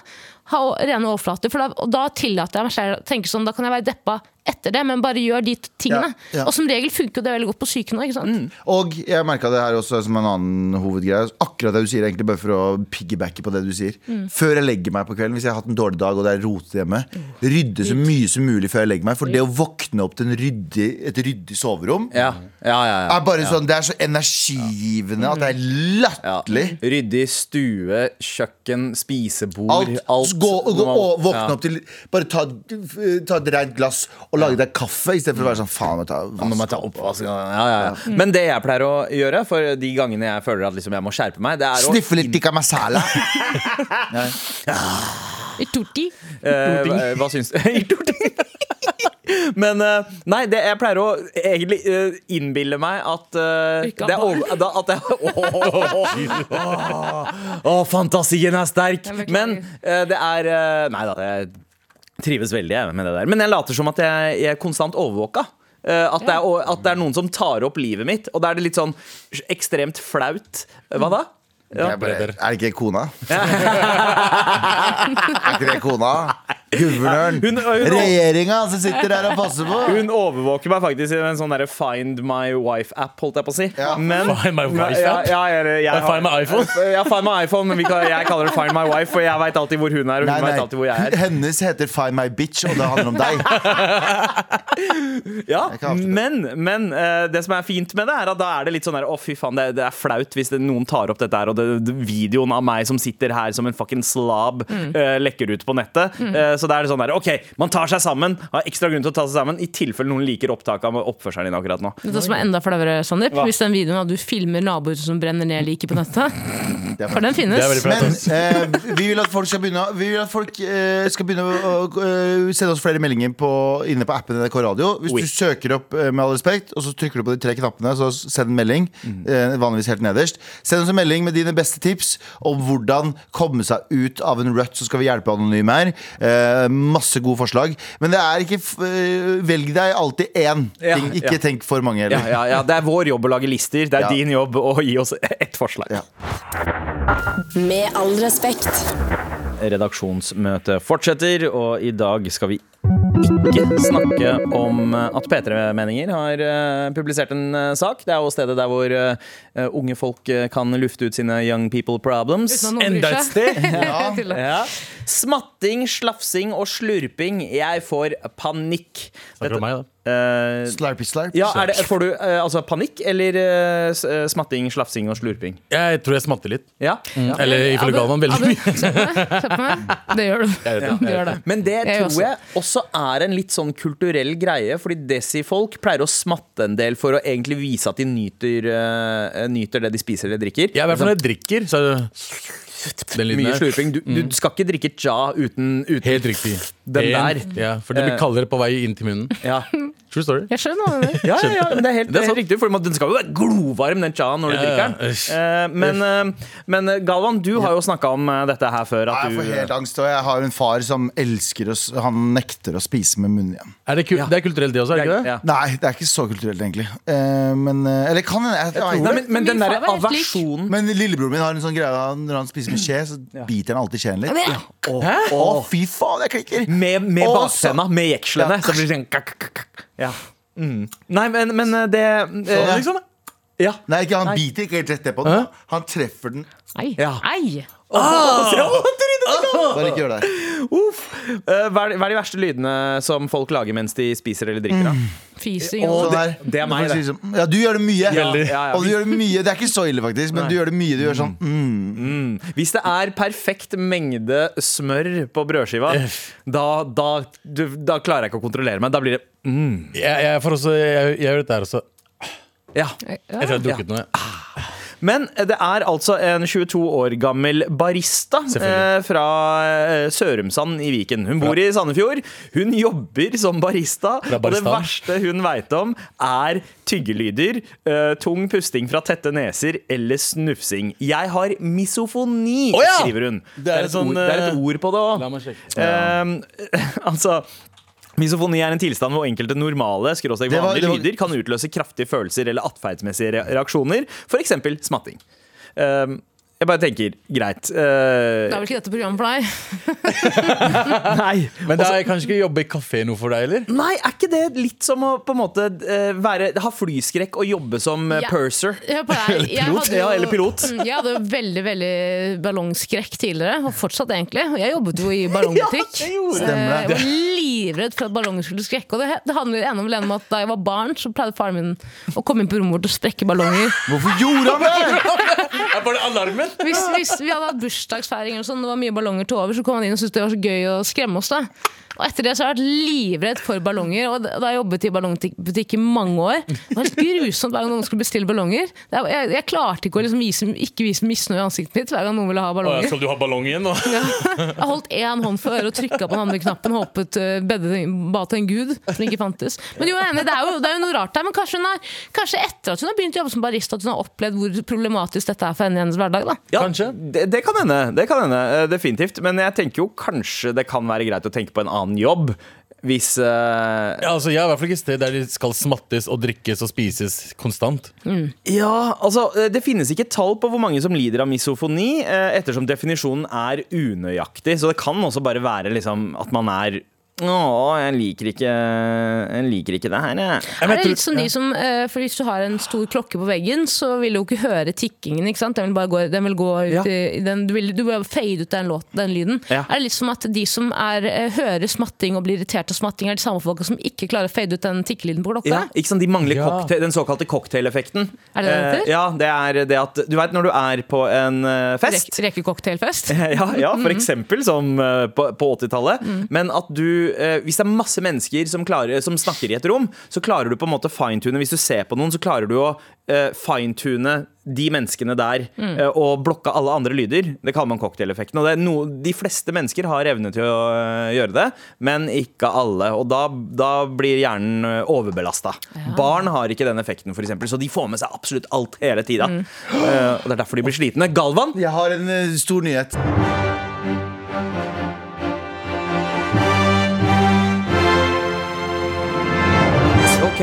ha rene overflater. For da, og da tillater jeg meg selv å tenke sånn, da kan jeg være deppa etter det, men bare gjør de tingene. Ja, ja. Og som regel funker det veldig godt på psyken òg, Mm. Og jeg merka det her også som en annen hovedgreie. Akkurat det du sier, egentlig bare for å piggybacke på det du sier. Før jeg legger meg på kvelden, hvis jeg har hatt en dårlig dag og det er rotete hjemme, rydde så mye som mulig før jeg legger meg. For det å våkne opp til en ryddig, et ryddig soverom Ja, ja, ja, ja. er bare sånn, Det er så energigivende at det er Ja. latterlig. Ryddig stue, kjøkken, spisebord. Alt, alt gå, gå, og våkne Ja. opp til Bare ta, ta et rent glass og lage deg kaffe istedenfor å være sånn faen. Nå må jeg ta opp. oppvask. Ja, ja, ja. Men det jeg pleier å gjøre for de gangene jeg føler at liksom jeg må skjerpe meg, det er å Sniffe litt tikka masala. I torti. Eh, hva- syns du? I torti. Men eh, nei, det, jeg pleier å egentlig eh, innbille meg at uh, det er over, at jeg, Å, å, fantasien er sterk! Men uh, det er uh, Nei da, jeg trives veldig jeg, med det der. Men jeg later som at jeg, jeg er konstant overvåka. Eh, at, det er, at det er noen som tar opp livet mitt. Og da er det litt sånn ekstremt flaut. Hva da? Jeg bare, er det ikke kona? er ikke det kona? Guvernøren? Hun- hun- Regjeringa som sitter der og passer på? Hun overvåker meg faktisk i en sånn derre Find my wife-app, holdt jeg på å si. Ja. Men, Find my wife-app? Ja, ja, jeg, jeg, Find my iPhone? Ja, Find my iPhone, men vi kan, jeg kaller det Find my wife, for jeg veit alltid hvor hun er, og hun Nei, vet alltid hvor jeg er. Hennes heter Find my bitch, og det handler om deg. Ja, men, men uh, det som er fint med det, er at da er det litt sånn der Å, fy faen, det, det er flaut hvis det, noen tar opp dette her, og det, videoen av meg som sitter her som en fucking slab, eh, lekker ut på nettet. Eh, så da er det sånn der OK, man tar seg sammen, har ekstra grunn til å ta seg sammen, i tilfelle noen liker opptaket av oppførselen din akkurat nå. Vet du hva som er enda flauere, Sandeep? Hvis den videoen at du filmer naboer som brenner ned liket på nettet. For den finnes. Det. Men eh, vi vil at folk skal begynne, vi vil at folk, eh, skal begynne å eh, sende oss flere meldinger på, inne på appen NRK Radio. Hvis Oui. du søker opp eh, Med all respekt, og så trykker du på de tre knappene, så send en melding. eh, vanligvis helt nederst. Send oss en melding med dine beste tips om hvordan komme seg ut av en rut, så skal vi hjelpe anonyme her. Eh, masse gode forslag. Men det er ikke eh, Velg deg alltid én Ja, ting. Ikke ja. tenk for mange Ja, heller. ja, ja, Det er vår jobb å lage lister. Det er Ja. din jobb å gi oss ett forslag. Ja. Med all respekt. Redaksjonsmøtet fortsetter, og i dag skal vi ikke snakke om at P3-meninger har eh, publisert en eh, sak. Det er jo stedet der hvor eh, unge folk eh, kan lufte ut sine young people problems. Enda et sted? ja. Ja. Smatting, slafsing og slurping. Jeg får panikk. Snakker om meg, da. Uh, Slurpy slurp. ja, er det, får du uh, altså panikk eller uh, smatting, slafsing og slurping? Jeg tror jeg smatter litt. Ja. Eller ifølge Galvan veldig mye. Kjøp meg. Kjøp meg. Det gjør du. Jeg vet det. Du gjør det. Men det Jeg tror også. jeg også er en litt sånn kulturell greie, fordi desi-folk pleier å smatte en del for å egentlig vise at de nyter, nyter det de spiser eller drikker. Ja, I hvert fall når jeg drikker, så det den lyden Mye slurping. Du, du skal ikke drikke ja uten, uten Helt riktig. Den En- der. Ja, for det blir Eh. kaldere på vei inn til munnen. ja. True story. Jeg skjønner hva du mener. Ja, ja, ja, men det er helt, det er helt riktig, for den skal jo være glovarm, den chaen, når du Ja, drikker den. Eh, men, eh, men eh, Galvan, du har jo snakka om dette her før. At Jeg du, får helt angst, og jeg har en far som elsker å Han nekter å spise med munnen igjen. Er det, kul det er kulturelt, det også, er det ikke det? ja. Nei, det er ikke så kulturelt, egentlig. Eh, men, eller kan jeg, Jeg, jeg, Nei, men, men den der derre aversjonen men lillebroren min har en sånn greie han- Når han spiser med skje, så biter han alltid skjeen litt. Ja. å, fy faen, jeg klikker! Med, med baktenna, med jekslene. Så blir det sånn. Ja. Mm. Nei, men, men eh, det eh, Sånn, Liksom, Ja. Nei, ikke, han Nei. biter ikke helt rett ned på den. Han treffer den. Ei. Ja. Ei. Bare ikke gjør det. Uff. Eh, hva, er, hva er de verste lydene som folk lager mens de spiser eller drikker? Da? Fising. Å, og- det- Sånn det er meg, det. sånn, Ja, du gjør det mye. Veldig. Ja, ja. Og du gjør det mye. Det er ikke så ille, faktisk, men du gjør det mye. Du gjør sånn mm. Hvis det er perfekt mengde smør på brødskiva, da, da, du, da klarer jeg ikke å kontrollere meg. Da blir det Jeg, jeg, får også, jeg, jeg gjør dette her også. Ja. Etter jeg ha drukket noe. Men det er altså en 22 år gammel barista eh, fra eh, Sørumsand i Viken. Hun bor i Sandefjord. Hun jobber som barista, og det verste hun veit om, er tyggelyder, eh, tung pusting fra tette neser eller snufsing. Jeg har misofoni, oh, ja! skriver hun. Det er et, sånn, ord, det er et eh, ord på det òg. La meg sjekke. Eh, altså Misofoni er en tilstand hvor enkelte normale skråstrek Det var- vanlige det var- lyder kan utløse kraftige følelser eller atferdsmessige re- reaksjoner, f.eks. smatting. Um, Jeg bare tenker, greit. uh... Det er vel ikke dette programmet for deg? nei. Men det er kanskje ikke jobbe i kafé noe for deg, eller? Nei, er ikke det litt som å på en måte eh, være, ha flyskrekk og jobbe som eh, Ja. purser? Hør på deg. Jeg Pilot, hadde jo- ja, eller pilot. Mm, Jeg hadde jo veldig veldig ballongskrekk tidligere, og fortsatt egentlig. Og jeg jobbet jo i ballongbutikk. det gjorde Så jeg var livredd for at ballonger skulle skrekke. Og det, det handler ene om om at da jeg var barn, så pleide faren min å komme inn på rommet vårt og sprekke ballonger. Hvorfor gjorde han det?! Er bare alarmen? Hvis, hvis vi hadde hatt bursdagsfeiring og sånn, det var mye ballonger til over, så kom han inn og syntes det var så gøy å skremme oss. da og etter det så har jeg vært livredd for ballonger. Og da jeg jobbet i ballongbutikk i mange år Det var helt grusomt hver gang noen skulle bestille ballonger. Er- Jeg, jeg klarte ikke å liksom vise, ikke vise misnøye i ansiktet mitt hver gang noen ville ha Å, ballonger. skal du ha ballong igjen ja. Jeg holdt én hånd for øret og trykka på den andre knappen. Håpet uh, bedde, ba til en gud som ikke fantes. Men jo, jeg er enig, det er jo, det er jo noe rart der. Men kanskje, hun har, kanskje etter at hun har begynt å jobbe som barista, at hun har opplevd hvor problematisk dette er for henne i hennes hverdag. da Ja, Kanskje. Det, det kan hende. Det kan hende eh, definitivt. Men jeg tenker jo kanskje det kan være greit å tenke på en annen jobb. Hvis uh... Ja, altså, jeg er i hvert fall ikke et sted der det skal smattes og drikkes og spises konstant. Ja, altså eh, Det finnes ikke tall på hvor mange som lider av misofoni, eh, ettersom definisjonen er unøyaktig. Så det kan også bare være liksom at man er Å, jeg liker ikke Jeg liker ikke det her, jeg. Er det litt som de som, eh, for Hvis du har en stor klokke på veggen, så vil du jo ikke høre tikkingen. ikke sant? Den vil bare gå, den vil gå ut Ja. i, den, Du vil du vil fade ut den, låt, den lyden. Ja. Er det litt som at de som er, eh, hører smatting og blir irritert av smatting, er de samme folka som ikke klarer å fade ut den tikkelyden på klokka? Ja, ikke sant? De mangler Ja. cocktail, den såkalte cocktaileffekten. Er det det det Eh, heter? ja, det er det at Du vet når du er på en fest Rek Rekecocktailfest? ja, ja, for eksempel som på, på 80-tallet. Men at du, hvis det er masse mennesker som, klarer, som snakker i et rom, så klarer du på en måte fine-tune. Hvis du ser på noen, så klarer du å eh, fine-tune de menneskene der eh, og blokke alle andre lyder. Det kaller man cocktaileffekten. Og det er no, de fleste mennesker har evne til å eh, gjøre det, men ikke alle. Og da, da blir hjernen overbelasta. Ja. Barn har ikke den effekten, for eksempel, så de får med seg absolutt alt hele tida. Eh, og det er derfor de blir slitne. Galvan, Jeg har en eh, stor nyhet.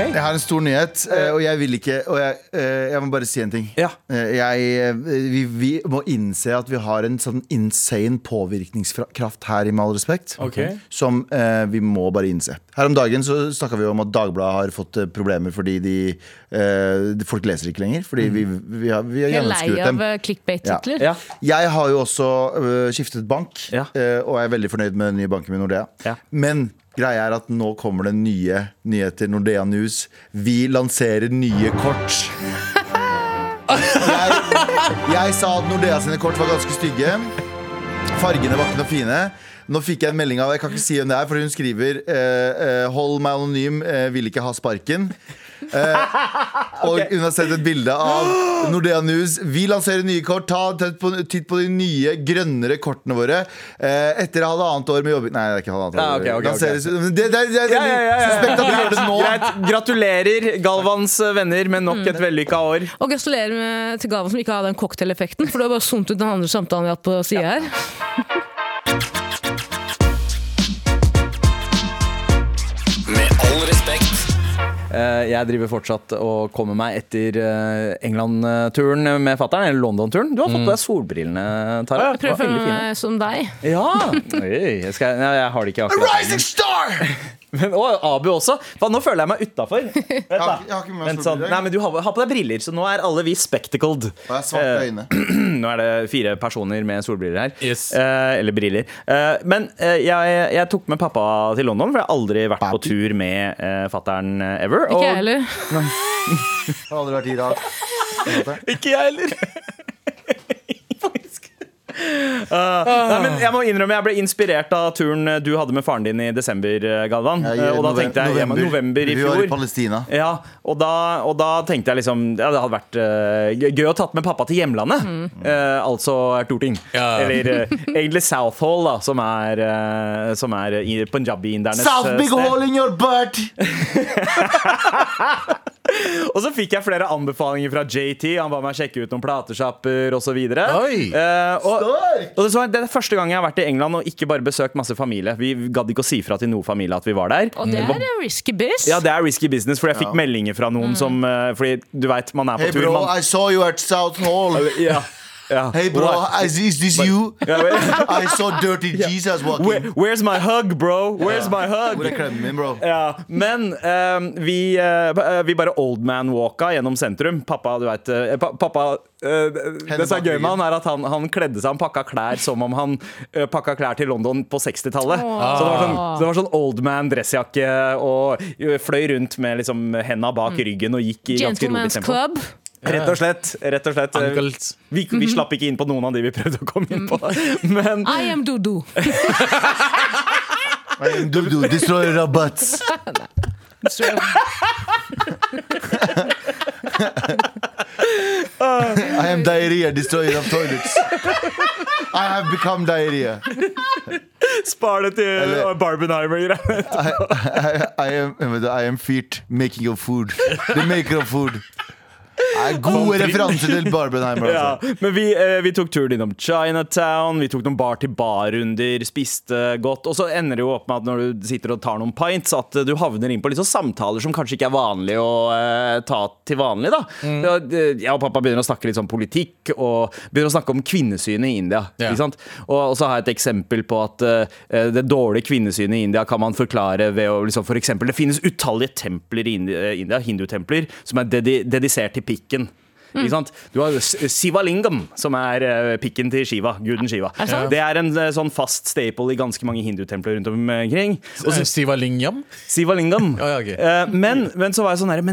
Ok. Jeg har en stor nyhet, eh, og jeg vil ikke Og jeg, eh, jeg må bare si en ting. Ja. Eh, Jeg, eh, vi, vi må innse at vi har en sånn insane påvirkningskraft her, i Med all respekt, okay. som eh, vi må bare innse. Her om dagen så snakka vi om at Dagbladet har fått eh, problemer fordi de eh, Folk leser ikke lenger. Fordi vi, vi har, vi har gjennomskuet dem. lei av eh, clickbait-titler. Ja. Jeg har jo også øh, skiftet bank, Ja. øh, og er veldig fornøyd med den nye banken min, Nordea. Ja. Men greia er at nå kommer det nye nyheter, Nordea News. Vi lanserer nye kort. Jeg, jeg sa at Nordea sine kort var ganske stygge. Fargene var ikke noe fine. Nå fikk jeg en melding av Jeg kan ikke si hvem det er, for hun skriver eh, eh, 'Hold meg anonym, eh, vil ikke ha sparken'. Eh, og hun har sett et bilde av Nordea News. Vi lanserer nye kort. Ta en titt på, titt på de nye, grønnere kortene våre. Eh, etter halvannet år med jobbing Nei, det er ikke halvannet år. Ja, okay, okay, ok. Lanseres- Det, det, det, det, Ja, ja, ja, ja. Suspekt at vi gjør det nå. Greit. Gratulerer, Galvans venner, med nok et vellykka år. Og gratulerer med, til Gavan som ikke hadde den cocktaileffekten, for du har bare zoomet ut den andre samtalen vi har hatt på sida her. Jeg driver fortsatt og kommer meg etter eh, England-turen med fatter'n, eller London-turen. Du har fått på deg solbrillene, Tara. Jeg prøver å føle meg som deg. Ja! Oi, jeg, skal, jeg har det ikke akkurat. A Rising star! Men, og Abu også. For nå føler jeg meg utafor. Vent sånn. Nei, men du har, har på deg briller, så nå er alle vi spectacled. Og jeg svarte øyne. Nå er det fire personer med solbriller her. Yes. Uh, eller briller. Uh, men jeg, jeg tok med pappa til London, for jeg har aldri vært på tur med uh, fattern ever. Ikke jeg heller. Har aldri vært i Irak. Ikke jeg heller. Uh, nei, men jeg må innrømme jeg ble inspirert av turen du hadde med faren din i desember, eh, Galvan. Ja, i Eh, og da tenkte jeg november, november i fjor. Vi var i. Palestina. Ja, og da, og da tenkte jeg liksom ja, Det hadde vært uh, gøy- å tatt med pappa til hjemlandet. Eh, altså Torting. Ja. Eller eh, egentlig Southall, da, som er, uh, som er i punjabi-indernes South eh, big sted. hole in your butt! Og så fikk jeg flere anbefalinger fra JT. Han ba meg sjekke ut noen platesjapper osv. Oi. Uh, og, Sterkt! Og det, så, det er første gang jeg har vært i England og ikke bare besøkt masse familie. Vi gadd ikke å si fra til noe familie at vi var der. Og det er en risky business. Ja, det er risky business, for jeg fikk meldinger fra noen som eh, Fordi du veit, man er på Hey tur. bro, Man, I saw you at South Hall. ja. Ja. Hey bro, is, is this you? I saw dirty Jesus Where, where's my hug, bro? Where's my hug? Min, bro? Ja, men um, vi, uh, vi bare old man-walka gjennom sentrum. Pappa, du vet uh, Pappa Uh, Det som er gøy med han, er at han, han kledde seg Han pakka klær som om han uh, pakka klær til London på 60-tallet. Så det var, sånn, så det var sånn old man dressjakke og eh, fløy rundt med liksom henda bak ryggen og gikk i ganske rolig tempo. Club. Rett og slett. Rett og slett vi, vi slapp ikke inn på noen av de vi prøvde å komme inn på. Men I am Dodo. I am Dudu, destroyer of butts. I am diarrhea, destroyer of toilets. I have become diarrhea. spar det til Barbenheimer-greiene. I, I, I, I am feet making of food. The maker of food. Gode referanser til Barbenheimer. Ja, Altså. men vi, eh, vi tok turen innom Chinatown, vi tok noen bar-til-bar-runder, spiste godt. Og så ender det jo opp med at når du sitter og tar noen pints, at eh, du havner inn på sånn samtaler som kanskje ikke er vanlig å eh, ta til vanlig. da Ja, eh, Jeg og pappa begynner å snakke litt sånn politikk, og begynner å snakke om kvinnesynet i India. Yeah. Og, så har jeg et eksempel på at eh, det dårlige kvinnesynet i India kan man forklare ved å liksom, for eksempel, Det finnes utallige templer i India hindutempler, som er dedisert til pikken. Ikke sant? Du har Sivalingam, som er eh, pikken til Shiva. Guden Shiva. det sant? Det er en eh, sånn fast staple i ganske mange hindutempler rundt omkring. Og Eh, Sivalingam? Sivalingam. Oh, ja, ok. Eh, men, men så var jeg sånn her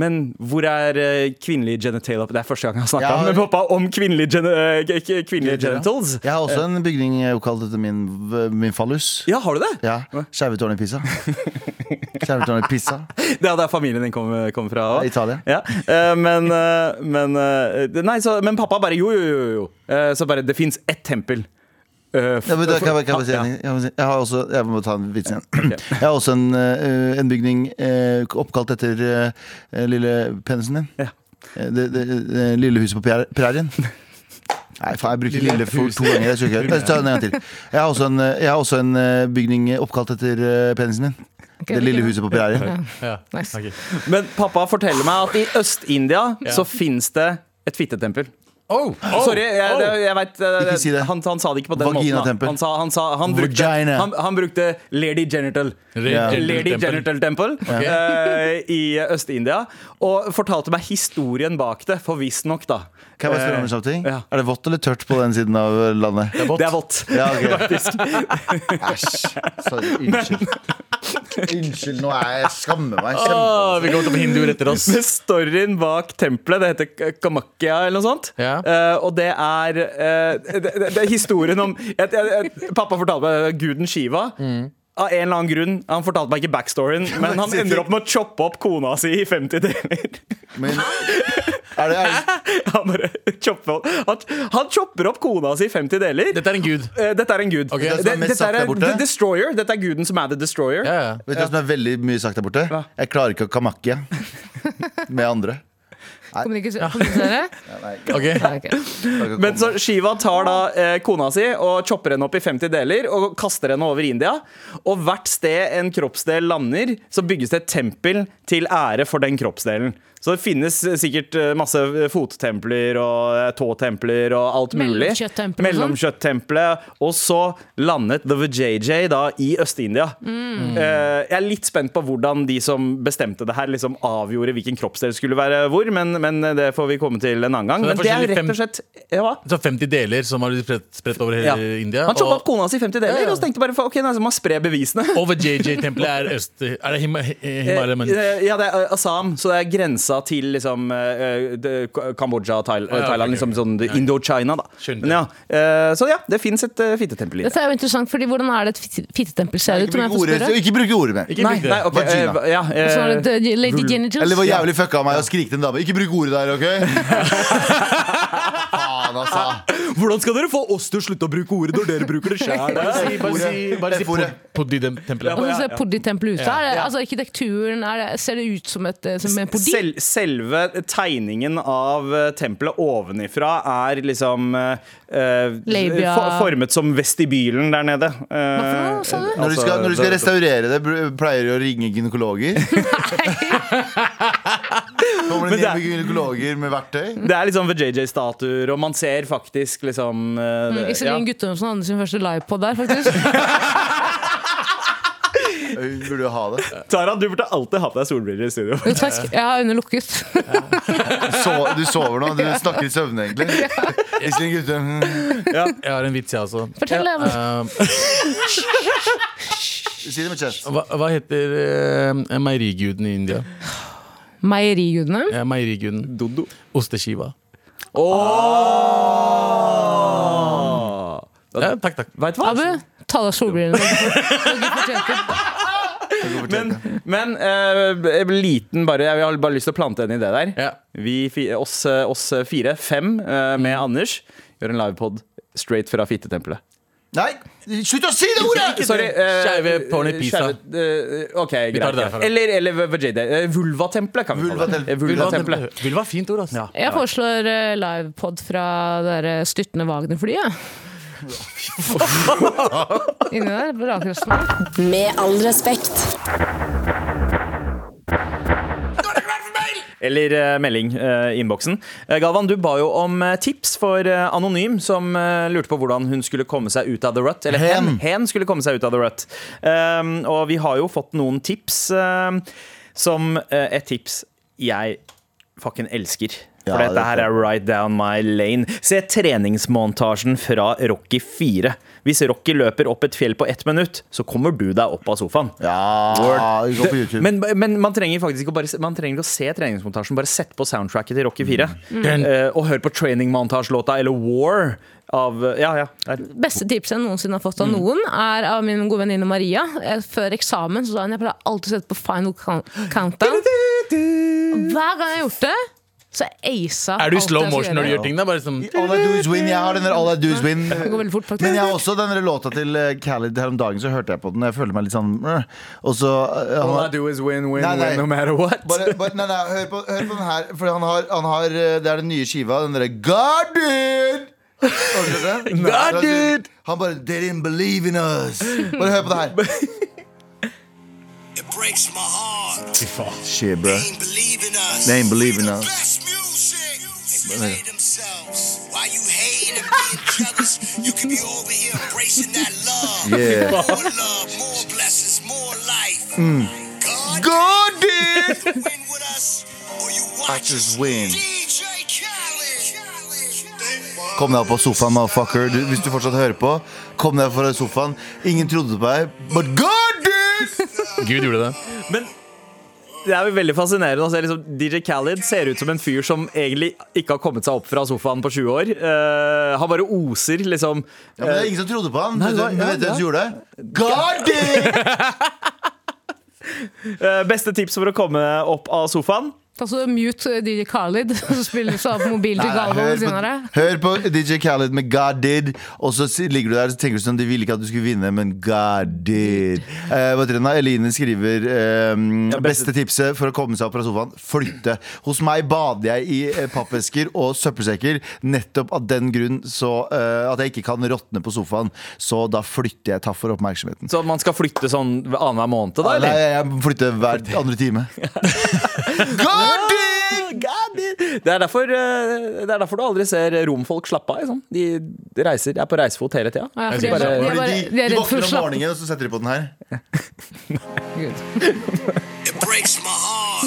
men, hvor er uh, kvinnelig genital Det er første gang jeg har snakka med pappa om kvinnelige, gen eh, k- k- kvinnelige genitals. Jeg har også en bygning oppkalt etter min, min fallus. Ja, har du det? Ja, Skjervetårnet i Pisa. Skjervetårnet i Pisa. Det er der familien din kommer kom fra òg. Italia. Ja, Uh, men, uh, men, nei, så, men pappa bare jo, jo, jo. jo. Så bare det fins ett tempel. Eh, f- Ja, men da, kan, jeg, kan jeg, si en jeg, jeg har også Jeg må ta en vits igjen. Jeg har også en, eh, en bygning eh, oppkalt etter lille penisen din. Ja. Det, det, det lille huset på prær- prærien. Nei, faen, jeg bruker Lille lille for to ganger. Jeg Jeg tar en gang til. Jeg har også en, jeg har også en bygning oppkalt etter penisen Okay, Det lille huset på prærien. Ja. Nice. Okay. Men pappa forteller meg at i Øst-India Ja. så fins det et fittetempel. Oh, oh, Sorry, jeg, oh. jeg vet eh, Ikke si det. Han, han sa det ikke på den måten. Han, sa, han, sa, han, brukte, han, han brukte lady genital. Yeah. Lady Genital Temple eh, i Øst-India. Og fortalte meg historien bak det, for visstnok, da. Kan jeg bare spørre om Eh, en kjapp ting? ja. Er det vått eller tørt på den siden av eh, landet? Det er vått. Ja, ok. Faktisk. Æsj. Sorry, Unnskyld. Unnskyld, nå er jeg skammer meg Åh, kjempe. vi kommer til å få hinduer etter oss. Men storyen bak tempelet, det heter Kamakia Kamakya eller noe sånt. Ja. Eh, og det er eh, det, det, det er historien om jeg, jeg, jeg, Pappa fortalte meg guden Shiva. Av en eller annen grunn Han fortalte meg ikke backstoryen, men han ender opp med å choppe opp kona si i 50 deler. Men er det, er det, Han bare chopper opp Han, han chopper opp kona si i 50 deler. Dette er en gud. Eh, Dette er en gud. Okay. Det er mest dette er? The Destroyer. Dette er guden som er The Destroyer. Ja, ja. vet du hva som er veldig mye sagt der borte? Hva? Jeg klarer ikke å kamakke med andre. Kommunisere? Ok. Ja, ok. Men så Shiva tar da eh, kona si og chopper henne opp i 50 deler og kaster henne over India. Og hvert sted en kroppsdel lander, så bygges det et tempel til ære for den kroppsdelen. Så det finnes eh, sikkert eh, masse fottempler og eh, tåtempler og alt mulig. Mellomkjøtttempler og sånn. Mellomkjøttempelet. Og så landet The VJJ da i Øst-India. Mm. Eh, jeg er litt spent på hvordan de som bestemte det her, liksom avgjorde hvilken kroppsdel skulle være hvor, men, men det får vi komme til en annen gang. Så det er Men det er rett og slett ja. Så 50 deler som har blitt spredt, spredt over hele Ja. India. Han choppa opp kona si i 50 deler Ja, ja. og så tenkte bare ok, nå må man spre bevisene. Og VJJ-tempelet er øst... Er det Hima- Himalaya? Eh, Ja, det er eh, Assam, så det er grensa til liksom eh, det- Kambodsja og Thail- ja, Thailand. ok, Liksom sånn Indo-China, da. Men ja, eh, så ja, det fins et uh, fittetempel i det. Dette er jo interessant, fordi hvordan er det et fitte- fittetempel ser ut? Ikke Om bruk ordet, mer. Nei, nei, okay. Vagina. eh, ja, eh, det Lady Genitals? Eller det var jævlig fucka av meg å skrike til en dame. Ikke bruk ordet der, OK? Faen, altså. Hvordan skal dere få oss til å slutte å bruke ordet når dere bruker det sjøl? Bare si, Poddi-tempelet. Ja, ser ja. Poddi-tempelet ut. Er det, altså Arkitekturen, er det, ser det ut som, et, som en poddi? Sel selve tegningen av eh, tempelet ovenifra er liksom uh, eh, for formet som vestibylen der nede. Uh, Hva for noe, sa du? Når du skal, når du skal restaurere det, pleier du å ringe gynekologer? Kommer det ned med gynekologer med verktøy? Det er liksom VJJ-statuer, og man ser faktisk liksom uh, Mm, ja. Guttormsen hadde sin første livepod der, faktisk. Burde ha det. Tara, du burde alltid hatt deg solbriller i studio. Takk. Jeg har øynene lukket. Du, so du sover nå? Du snakker i søvne, egentlig? Ja. Jeg har en vits, jeg også. Fortell det. uh, Si det med chest. hva, hva heter uh, meieriguden i India? Meierigudene. Ja, meieriguden. Dodo. Osteskiva. Ja, takk, takk. Veit du hva? Abu, ta av deg solbrillene. Men, men eh, liten bare Jeg har bare lyst til å plante en idé der. Ja. Vi, oss, eh, oss fire, fem, eh, med Anders, gjør en livepod straight fra fittetempelet. Nei, slutt å si det ordet! Sorry. eh, Skeive porn i Pisa. skeive, eh, ok, greit. Eller, eller VJD. eh, Vulvatempelet, kan vi kalle det. Vulvatempelet. Vulva. Fint ord, ass. Jeg foreslår livepod fra det styrtende Wagner-flyet. Inni der. Med all respekt. Eller eh, melding i innboksen. Eh, Galvan, du ba jo om eh, tips for eh, Anonym, som eh, lurte på hvordan hun skulle komme seg ut av the rut. Eller hen. Hen. skulle komme seg ut av the rut. Um, og vi har jo fått noen tips, som eh, et tips jeg fucking elsker. For Ja, dette det er her er right down my lane. Se treningsmontasjen fra Rocky 4. Hvis Rocky løper opp et fjell på ett minutt, så kommer du deg opp av sofaen. Ja, vi går på YouTube. Men, men man trenger faktisk ikke å bare, Man trenger ikke å se treningsmontasjen. Bare sett på soundtracket til Rocky 4. Mm. Mm. Uh, og hør på training-montasjelåta eller War av Ja, ja. Beste tipset jeg noensinne har fått av noen, er av min gode venninne Maria. Eh, Før eksamen så sa hun jeg pleier alltid å sette på Final Count- Countdown. Hver gang jeg har gjort det, så aisa Er du i slow motion når du gjør ting? da? Bare sånn All I do is win. Jeg har den der All I do is win. Det går veldig fort, faktisk. Men jeg har også den der låta til eh, Khalid her om dagen, så hørte jeg på den. Jeg føler meg litt sånn øh. Og så eh, han All har- I do is win, win, Nei, nei. win no matter what. bare, bare, nei, nei, hør på, hør på den her. For han har, han har eh, Det er den nye skiva. Den derre Guarded! Har du hørt den? Guarded! Han bare They didn't believe in us. Bare hør på det her. It breaks my heart. Shit, bro. They ain't believing us. They ain't believing the us. Best music. They play themselves. While you hate and being jealous, you can be over here embracing that love. Yeah. More love, more blessings, more life. God, did. win with us, or you watch Watch us us win. DJ. Kom deg opp på sofaen, motherfucker. Du, hvis du fortsatt hører på, kom deg opp fra sofaen. Ingen trodde på deg, but Guarded! Gud gjorde det. Men det er jo veldig fascinerende å se liksom, DJ Khaled ser ut som en fyr som egentlig ikke har kommet seg opp fra sofaen på 20 år. Uh, han bare oser, liksom. Ja, men det er ingen som trodde på han. Nei, Vet du hvem ja, som gjorde det? Guarded! uh, beste tips for å komme opp av sofaen? Ta så Mute eh, DJ Khalid, så spiller du på mobilen til Galvan ved siden av på, deg. hør på DJ Khaled med God Did, og så ligger du der og tenker du sånn De ville ikke at du skulle vinne, men God did. Eh, hva heter det? Eline skriver eh, Ja, beste- beste tipset for å komme seg opp fra sofaen flytte. Hos meg bader jeg i eh, pappesker og søppelsekker. Nettopp av den grunn så eh, at jeg ikke kan råtne på sofaen. Så da flytter jeg. Takk for oppmerksomheten. Så man skal flytte sånn annenhver måned, da? Nei, jeg flytter hver andre time. God! Det er, derfor, eh, det er derfor du aldri ser romfolk slappe av. Liksom. De, de reiser, er på reisefot hele tida. Ja, de, er, bare- de, er bare, de de, er de våkner om morgenen, og så setter de på den her. It breaks my heart.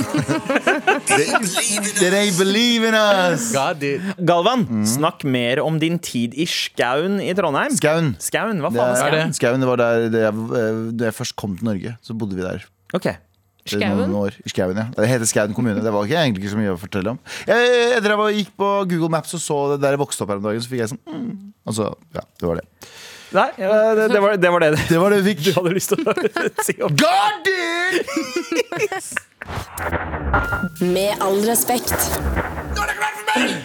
They believe in They ain't believing us! God. Galvan, Mm. snakk mer om din tid i Skaun i Trondheim. Skaun. Skaun, Hva Det faen er er, Skaun? det? Skaun, det var der det jeg, eh, da jeg først kom til Norge. Så bodde vi der. Ok. Det Skauen? Skaun, ja. Det heter Skauen kommune. Det var ikke egentlig ikke så mye å fortelle om. Jeg, jeg drev gikk på Google Maps og så det der jeg vokste opp her om dagen. Så fikk jeg sånn mm. Altså, ja, det var det. Nei, ja, det, det, var, det var det Det var det du fikk. hadde lyst til å si om God! Med all respekt. Nå er det klart for meg!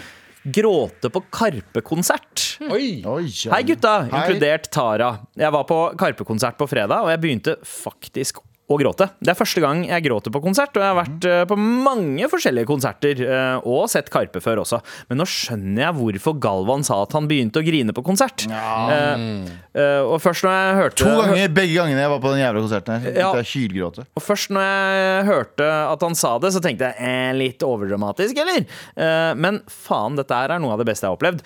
Gråte på Karpe-konsert. Oi. Oi, Hei, gutta, Hei. inkludert Tara. Jeg var på Karpe-konsert på fredag, og jeg begynte faktisk å gråte. Det er første gang jeg gråter på konsert, og jeg har vært eh, på mange forskjellige konserter eh, og sett Karpe før også. Men nå skjønner jeg hvorfor Galvan sa at han begynte å grine på konsert. Ja. eh, og først når jeg hørte To ganger, begge gangene jeg var på den jævla konserten her. Ja. Hylgråte. Og først når jeg hørte at han sa det, så tenkte jeg eh, litt overdramatisk, eller? Men faen, dette her er noe av det beste jeg har opplevd.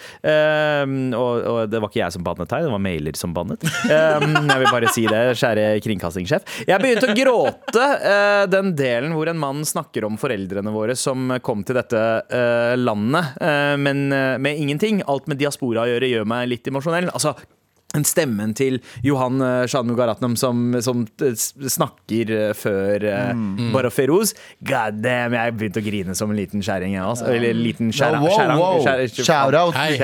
Og, og det var ikke jeg som bannet her, det var mailer som bannet. Jeg vil bare si det, kjære kringkastingssjef. Jeg begynte å gråte eh, den delen hvor en mann snakker om foreldrene våre som kom til dette eh, landet, eh, men eh, med ingenting. Alt med diaspora å gjøre gjør meg litt emosjonell. Altså, stemmen til Johan uh, Shanu Garatnam som, som eh, snakker eh, før mm. Bara Feroz. God damn, jeg begynte å grine som en liten kjerring, Altså. Eller liten skjæra, wow, wow. Shout-out. Hei.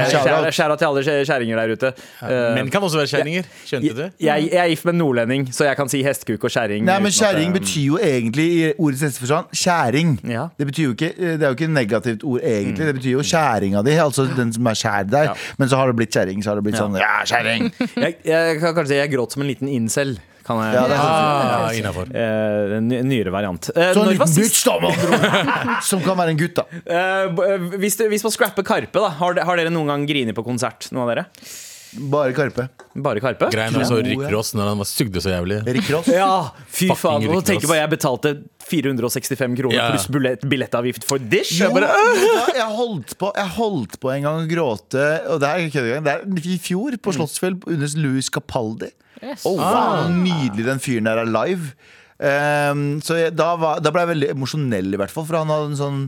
Shout-out. til alle kjerringer der ute. Ja. Menn kan også være kjerringer. Skjønte du? jeg, jeg er gift med en nordlending, så jeg kan si hestkuk og kjerring. Nei, men Kjerring betyr jo egentlig i ordets neste forstand kjæring. Ja. Det, betyr jo ikke, det er jo ikke et negativt ord, egentlig. Det betyr jo kjæringa di, altså den som er kjær deg. Ja. Men så har det blitt kjerring. Så har det blitt sånn Ja, kjerring! Jeg, jeg kan kanskje si jeg gråt som en liten incel. Kan jeg, Ja, det er Ah, innafor. Eh, en nyere variant. Eh, Så en liten bitch, da, med andre ord. Som kan være en gutt, da. Eh, eh, hvis, du, hvis man scrapper Karpe, da, har, har dere noen gang grinet på konsert? Noen av dere? Bare Karpe. Bare Karpe? Greien er også Rick Ross når han var sugde så jævlig. Rick Ross. Ja, fy faen. Nå tenker tenk på jeg betalte 465 kroner Ja. pluss billett, billettavgift for Dish. Jo, Jeg bare, vet jeg, holdt på, jeg holdt på en gang å gråte Og det er ikke kødd engang. Det er i fjor, på Slottsfjell, under Louis Capaldi. Yes. Oh, wow. ah. nydelig den fyren der er live. Um, så jeg, da, var, da ble jeg veldig emosjonell, i hvert fall. For han hadde en sånn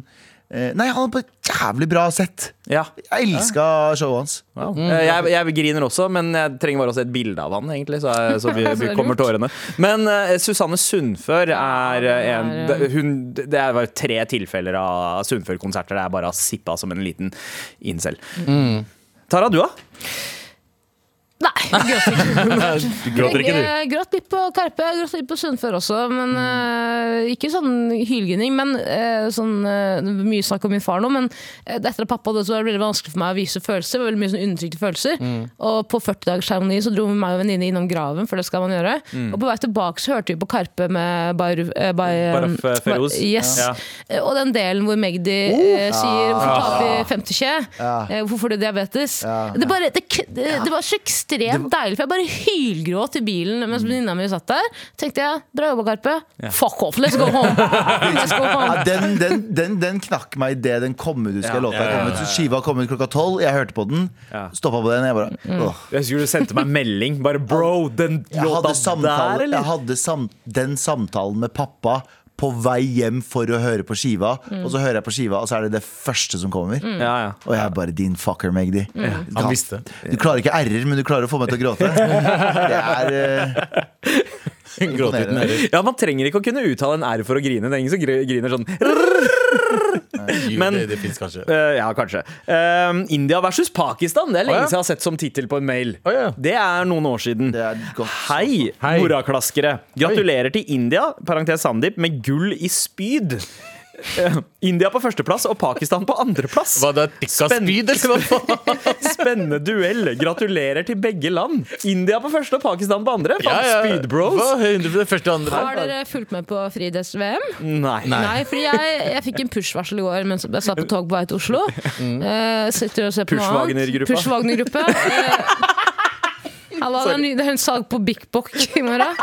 Nei, han er på et jævlig bra sett. ja. Jeg elska showet hans. wow. Mm. jeg, jeg griner også, men jeg trenger bare å se et bilde av han, egentlig. Så, jeg, så vi, vi kommer tårene. Men uh, Susanne Sundfør er eh, en hun, Det var tre tilfeller av Sundfør-konserter der jeg bare har sippa som en liten incel. Tara, du, da? Nei, gråt ikke. Ikke, du? Gråt litt på Karpe, gråt litt på Sundfør også. Men uh, Ikke sånn hylgrining, men uh, sånn uh, Mye snakk om min far nå, men eh, etter at pappa døde, så var det vanskelig for meg å vise følelser. Det var veldig mye sånn undertrykte følelser. Og på 40-dagersseremoni så dro meg og venninne innom graven, for det skal man gjøre. Og på vei tilbake så hørte vi på Karpe med Bar, Uh, Bar, eh, eh, Feroz. Yes. Ja. Eh, Og den delen hvor Magdi eh, sier 'hvorfor tar vi 50 kje'? Eh, hvorfor får du diabetes? Det, bare, det, det, det var så ekstremt deilig, for jeg bare hylgråt i bilen mens venninna mi satt der. Tenkte jeg, dra jobba, Karpe. Fuck off, let's go home! Let's go Ja, den, den, den, den knakk meg idet den kom ut. Husker jeg Ja, låta ja, ja, kom ut. Så Skiva kom ut klokka tolv. Jeg hørte på den. Ja. Stoppa på den. Jeg bare åh. Jeg husker du sendte meg melding. Bare bro, den låta der, eller? jeg hadde sam, den samtalen med pappa på vei hjem for å høre på skiva. Og så hører jeg på skiva, og så er det det første som kommer. Ja, ja. Og jeg er bare din fucker, Magdi. Han visste. Du klarer ikke r-er, men du klarer å få meg til å gråte. Det er uh, Gråter uten ærer. ja, Man trenger ikke å kunne uttale en R for å grine. Det er ingen som griner sånn. Jo, Men- det, det fins kanskje. Uh, ja, kanskje. Uh, India versus Pakistan. Det er lenge oh, ja. siden jeg har sett som tittel på en mail. Oh, ja. Det er noen år siden. Det er godt. Hei, Hei. moraklaskere. Gratulerer til India parentes Sandeep, med gull i spyd. India på førsteplass og Pakistan på andreplass. Hva da? Tikka Spenn- spyd, eller hva faen? Spennende duell. Gratulerer til begge land. India på første og Pakistan på andre. Faen, Speedbros. Hva? 100 det første og andre? Har dere fulgt med på friidretts-VM? Nei. Nei, fordi jeg, jeg fikk en push-varsel i går mens jeg satt på tog på vei til Oslo. Eh, sitter og ser på noe annet. Push-Wagner-gruppa. Push-Wagner-gruppe. Eh, Hallo, det er, en sak på Bok i morgen.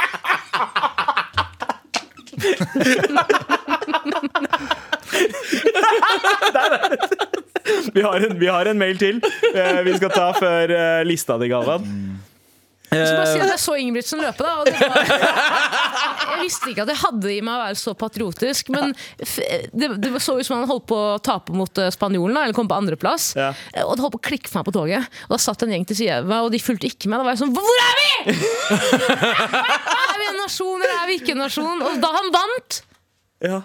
Vi har, en, vi har en mail til. Eh, vi skal ta før eh, lista di, Galvan. Jeg bare si Eh, at jeg så Ingebrigtsen løpe, da. Og det var, jeg visste ikke at jeg hadde i meg å være så patriotisk. Men det, det så ut som han holdt på å tape mot eh, spanjolen, eller kom på andreplass. Ja. Eh, Og det holdt på å klikke for meg på toget. Og da satt en gjeng til siden av meg, og de fulgte ikke med. Da var jeg sånn Hvor er vi?! er vi en nasjon, eller er vi ikke en nasjon? Og da han vant ja.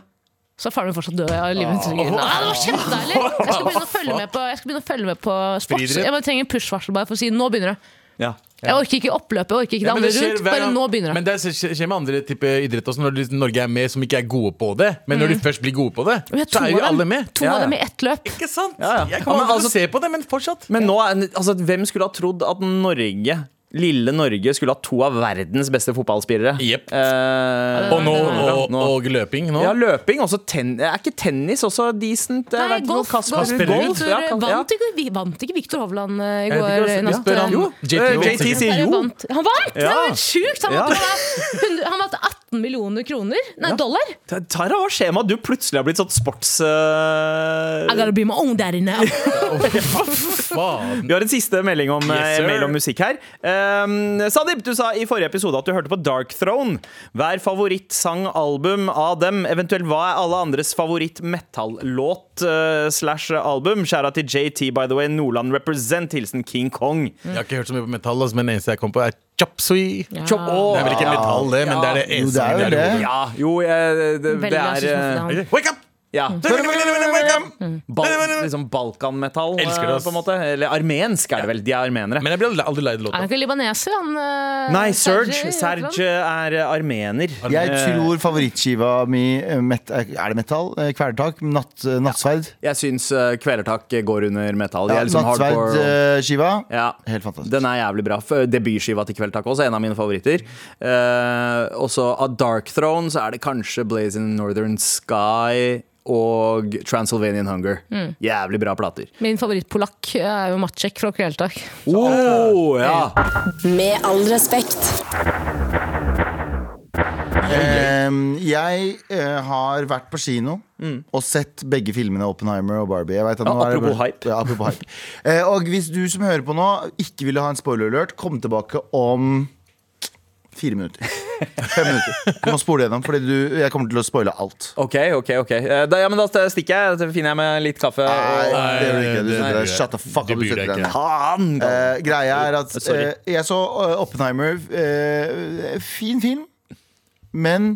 så er faren min fortsatt død. Jeg har livet mitt det var kjempedeilig! Jeg skal begynne å følge med på, jeg skal begynne å følge med på sports. Jeg trenger en push-varsel bare for å si nå begynner det. Ja. Jeg orker ikke oppløpet, jeg orker ikke det Ja, andre det rundt. hver Bare nå begynner det. Men det skjer med andre type idrett også, når Norge er med som ikke er gode på det. Men når de først blir gode på det, så er jo alle med. To Ja, av dem i ett løp. Ikke sant? Ja, ja. Jeg Ja, kan aldri altså- se på det, men fortsatt. Men nå altså, hvem skulle ha trodd at Norge lille Norge skulle ha to av verdens beste fotballspillere. Yep. Eh, Og, nå, og, Nå. og løping nå? ja, løping. Også ten er ikke tennis også decent? Nei, vet golf. Kasper- golf. golf. Ja, kan- ja. vant, ikke, vant ikke Victor Hovland eh, i går natt? Spør han. Jo, JT eh, vant. Sier jo. Han vant! Det var helt sjukt! Han Ja. vant, han vant 18 millioner kroner. Nei, dollar. Tara, hva skjer med at du plutselig har blitt sånn sports... Uh... I gotta be my own daddy now. Vi har en siste melding om, Yes, eh, mail om musikk her. Um, Sandeep, du sa i forrige episode at du hørte på Dark Throne. Hver favorittsangalbum av dem, eventuelt hva er alle andres favoritt-metallåt uh, slash album? Skjæra til JT, by the way. Nordland represent. Hilsen King Kong. Jeg har ikke hørt så mye på metall, altså, men det eneste jeg kom på, er Chop Sui. Ja. Chop- Åh, Det er vel ikke metall, det, men det er det eneste. Jo, det er jo det. Ja, jo, eh, det, det er rasisme eh. Wake up! Ja. Bal liksom Balkanmetall, Elsker det, eh, ass. på en måte. Eller armensk er det vel. De er armenere. Men jeg blir aldri- lei den Er låta. han ikke libaneser, han? eh, Nei, Serge. Serge er eh, armener. Jeg Eh, tror favorittskiva mi eh, met, Er det metall? Eh, Kvelertak? Natt, eh, nattsverd? Jeg syns uh, Kvelertak går under metall. De Ja, er liksom hardcore. Nattsverd-skiva. Ja. Helt fantastisk. Den er jævlig bra. F- Debutskiva til Kvelertak også, en av mine favoritter. Også av Dark Throne så er det kanskje Blazing Northern Sky og Transylvanian Hunger. Jævlig bra plater. Min favorittpolakk er jo Matsjek fra Kvelertak. Oh, ja. Med all respekt. Eh, jeg eh, har vært på kino og sett begge filmene Oppenheimer og Barbie. Jeg at Ja, er apropos hype. Ja, apropos hype. Eh, og hvis du som hører på nå ikke ville ha en spoiler alert, kom tilbake om fire minutter. Fem minutter. Du må spole gjennom, for jeg kommer til å spoile alt. OK, OK. ok Eh, da, ja, men da stikker jeg. Så finner jeg meg litt kaffe. Nei, det gjør du ikke. Du det- setter deg. Shut the fuck up. Du setter deg da. Eh, greia er at eh, jeg så eh, Oppenheimer. eh, fin film, men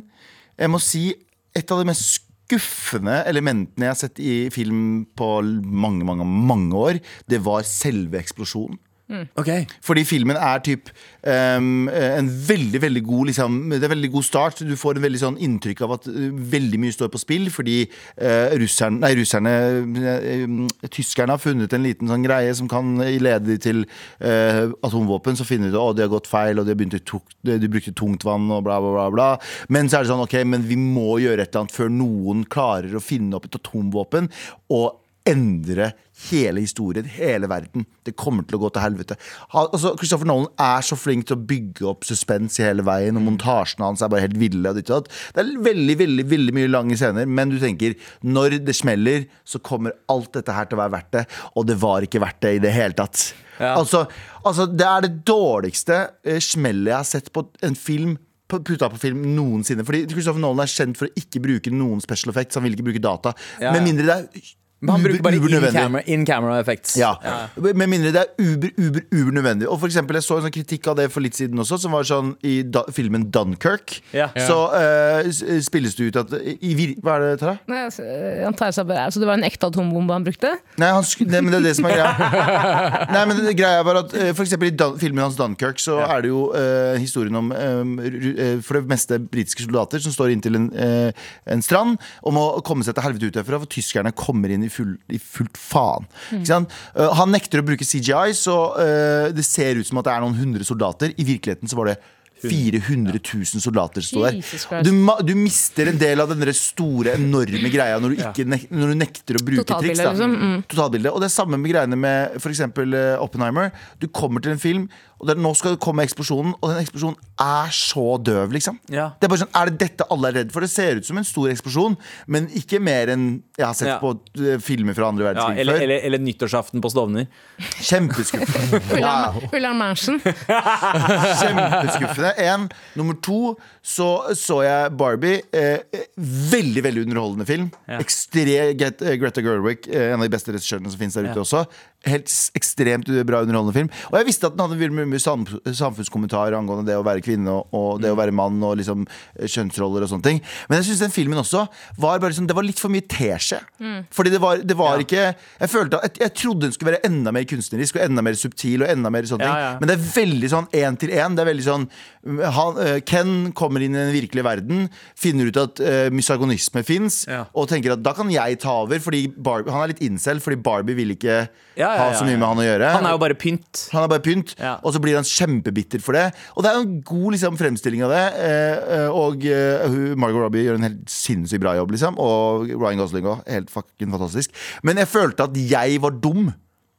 jeg må si et av de mest skuffende elementene jeg har sett i film på mange, mange, mange år, det var selve eksplosjonen. Ok. Fordi filmen er typ um, en veldig, veldig god liksom, Det er en veldig god start. Du får en veldig sånn inntrykk av at uh, veldig mye står på spill, fordi uh, russerne, nei, russerne uh, Tyskerne har funnet en liten sånn greie som kan lede de til uh, atomvåpen. Så finner de ut at de har gått feil, og de har begynt tuk, de, de brukte tungtvann og bla, bla, bla, bla. Men så er det sånn, ok, men vi må gjøre et eller annet før noen klarer å finne opp et atomvåpen. Og endre hele historien, hele verden. Det kommer til å gå til helvete. Altså, Christopher Nolan er så flink til å bygge opp suspens i hele veien, og montasjene hans er bare helt ville. Og ditt og datt. det er veldig veldig, veldig mye lange scener, men du tenker når det smeller, så kommer alt dette her til å være verdt det. Og det var ikke verdt det i det hele tatt. Ja. Altså, altså, det er det dårligste eh, smellet jeg har sett på en film på- putta på film noensinne. Fordi Christopher Nolan er kjent for å ikke bruke noen special effects. Han vil ikke bruke data. Ja, Med mindre det er Men han bruker bare in camera, in camera effects. Ja. Med mindre det er uber, uber, uber nødvendig. Og for eksempel, Jeg så en sånn kritikk av det for litt siden også, som var sånn i da, filmen Dunkirk. Ja. Så uh, spilles det ut at i, Hva er det, Tara? Nei, altså, han tar seg bare, altså, det var en ekte atombombe han brukte? Nei, han nei, men det er det som er greia. Nei, men det, greia bare at uh, For eksempel i Dan filmen hans Dunkirk så er det jo uh, historien om um, eh, for det meste britiske soldater som står inntil en, eh, en strand og må komme seg til helvete ut derfra, for tyskerne kommer inn i, full, i fullt faen. Eh, han nekter å bruke CGI, så eh, det ser ut som at det er noen hundre soldater. I virkeligheten så var det 400 000 soldater som sto der. Du, du mister en del av den store, enorme greia når du, ikke når du nekter å bruke triks. Da. liksom, mm. Totalbildet. Og det er samme med greiene med f.eks. Oppenheimer. Du kommer til en film, og der, nå skal det komme eksplosjonen, og den eksplosjonen er så døv, liksom. Ja. Det Er bare sånn, er det dette alle er redd for? Det ser ut som en stor eksplosjon, men ikke mer enn jeg har sett Ja. på eh, filmer fra andre Ja, verdenskrig eller, før. eller, eller nyttårsaften på Stovner. Kjempeskuffende. Ullern Mansion. Kjempeskuffende. En. Nummer to så, så jeg Barbie. Eh, veldig veldig underholdende film. Ja. Ekstre, eh, Greta Gerwig, eh, en av de beste regissørene som finnes der ute også. Helt ekstremt bra underholdende film. Og jeg visste at den hadde mye samfunnskommentar angående det å være kvinne og, det å være mann og liksom eh, kjønnsroller og sånne ting. Men jeg syns den filmen også var bare liksom, Det var litt for mye teskje. Fordi det var, det var ikke Jeg følte jeg, jeg trodde den skulle være enda mer kunstnerisk og enda mer subtil og enda mer sånne Ja, ting. ja. Men det er veldig sånn én til én. Det er veldig sånn han, eh, Ken kommer inn i den virkelige verden, finner ut at uh, misagonisme fins, Ja. og tenker at da kan jeg ta over. Fordi Barbie, Han er litt incel, fordi Barbie vil ikke Ja, ja. ja, ha så mye med han å gjøre. Han er jo bare pynt. Han er bare pynt, og så blir han kjempebitter for det. Og det er jo en god liksom, fremstilling av det. Eh, og eh, Margot Robbie gjør en helt sinnssykt bra jobb, liksom. Og Ryan Gosling òg. Helt fucking fantastisk. Men jeg følte at jeg var dum.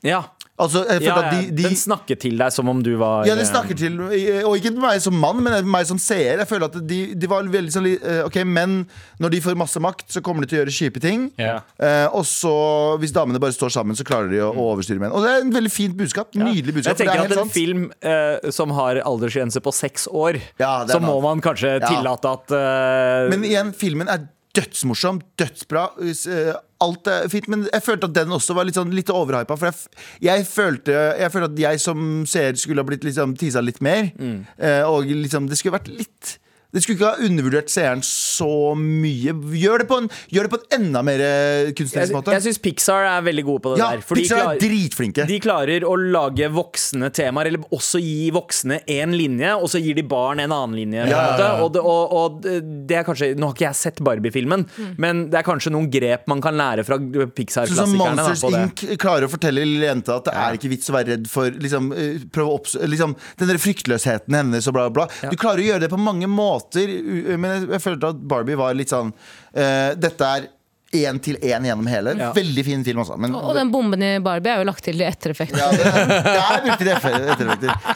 Ja. Altså, jeg følte Ja, at de, de Den snakker til deg som om du var ja, den snakker til Og ikke meg som mann, men meg som seer. Jeg føler at de, de var veldig sånn eh, Ok, menn, når de får masse makt, så kommer de til å gjøre kjipe ting. Ja. Eh, og så, hvis damene bare står sammen, så klarer de å, å overstyre menn. Og det er en veldig fint budskap. Nydelig budskap. Jeg tenker er at En sant. film eh, som har aldersgrense på seks år, Ja, så må man kanskje Ja. tillate at eh, Men igjen, filmen er dødsmorsom, dødsbra. eh, Alt er fint, men jeg følte at den også var litt, sånn, litt overhypa. For jeg, jeg, følte, jeg følte at jeg som seer skulle ha blitt liksom, tisa litt mer. Mm. eh, Og liksom, det skulle vært litt det skulle ikke ha undervurdert seeren så mye. Gjør det på en, gjør det på en enda mer eh, kunstnerisk måte. jeg syns Pixar er veldig gode på det ja, der. for de Pixar er dritflinke. De klarer å lage voksne temaer, eller også gi voksne én linje, og så gir de barn en annen linje. Ja, måte. ja, ja. Og, det, og, og det er kanskje Nå har ikke jeg sett Barbie-filmen, men det er kanskje noen grep man kan lære fra Sånn Pixar-klassikerne. da, Monsters da. Inc. klarer å fortelle lille jenta at det er ikke vits å være redd for liksom, eh, prøve å opps liksom, Den der fryktløsheten hennes og bla, bla. bla. Du klarer å gjøre det på mange måter, u- men jeg, følte at Barbie var litt sånn uh, Dette er én til én gjennom hele. Ja. Veldig fin film, også. Men, Og den bomben i Barbie er jo lagt til i ettereffekt. ja, det, det er ettereffekter.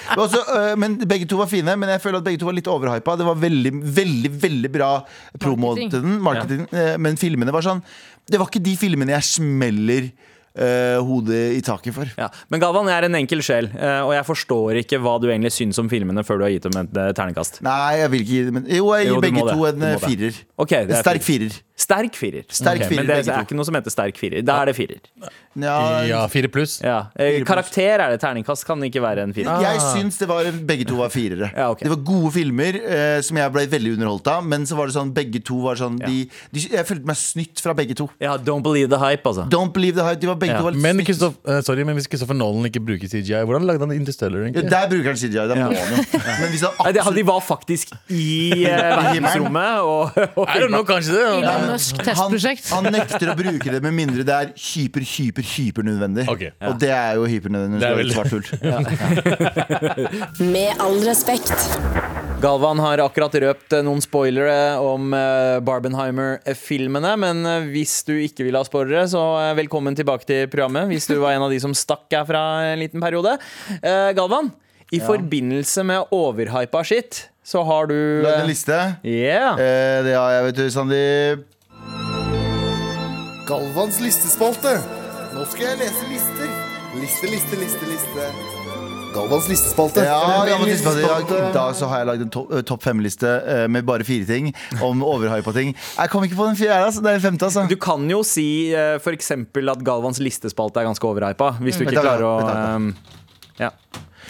Men også, øh, Men begge to var fine, men jeg føler at begge to var litt overhypa. Det var veldig, veldig veldig bra promo til den, marketing, eh, men filmene var sånn Det var ikke de filmene jeg smeller hodet i taket for. Ja. Men Galvan, jeg er en enkel sjel, eh, og jeg forstår ikke hva du egentlig syns om filmene før du har gitt dem et eh, terningkast. Nei, jeg vil ikke gi dem Jo, jeg gir Jo, begge to en firer. Okay, En er sterk firer. Sterk firer. Sterk firer okay. men det det er ikke noe som heter sterk firer. Da er det firer. Ja, Ja, fire pluss. Ja. Eh, Karakter er det. Terningkast kan ikke være en firer. Jeg syns det var begge to var firere. Ja, okay. Det var gode filmer eh, som jeg ble veldig underholdt av. Men så var det sånn begge to var sånn de, de, Jeg følte meg snytt fra begge to. Ja, don't believe the hype, altså. Don't believe the hype. De var begge Ja. to var litt Men, snytt. Christoph, eh, sorry, men hvis Christopher Nolan ikke bruker CGI, hvordan lagde han Interstellar? Ja, egentlig? der bruker han CGI. Der må han jo. Men hvis han Nei, de, de var faktisk i uh, verdensrommet og, og I don't know, kanskje det. Elon Musk testprosjekt. han nekter å bruke det med mindre det er hyper, hyper, hypernødvendig. ja. Og det er jo hypernødvendig. Det er veldig- svart hull. Med all respekt. Galvan har akkurat røpt eh, noen spoilere om eh, Barbenheimer-filmene. Men eh, hvis du ikke vil ha spoilere, så velkommen tilbake til programmet. Hvis du var en av de som stakk herfra en liten periode. Eh, Galvan, i forbindelse med overhypa shit, så har du Lagd en liste. Yeah. Eh, det har jeg, vet du, Sandeep. Galvans listespalte. Nå skal jeg lese lister. Liste, liste, liste, liste. Galvans listespalte. Ja, Galvans listespalte. Ja, I dag så har jeg lagd en to- eh, topp fem-liste eh, med bare fire ting om overhypa ting. Jeg kom ikke på den fjerde, altså. Det er den femte, altså. Du kan jo si for f.eks. at Galvans listespalte er ganske overhypa. Hvis du ikke klarer å eh, Ja.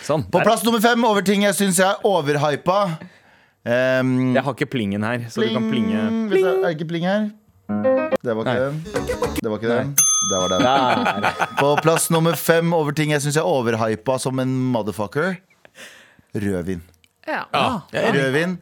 Sånn. På plass nummer fem over ting jeg syns er overhypa. Um, Jeg har ikke plingen her, så du kan plinge. Pling. er det ikke pling her? Det var ikke Nei. den. Det var ikke den. Det var den. På plass nummer fem over ting jeg syns jeg overhypa som en motherfucker. Rødvin. Ja. Ja, er. Rødvin.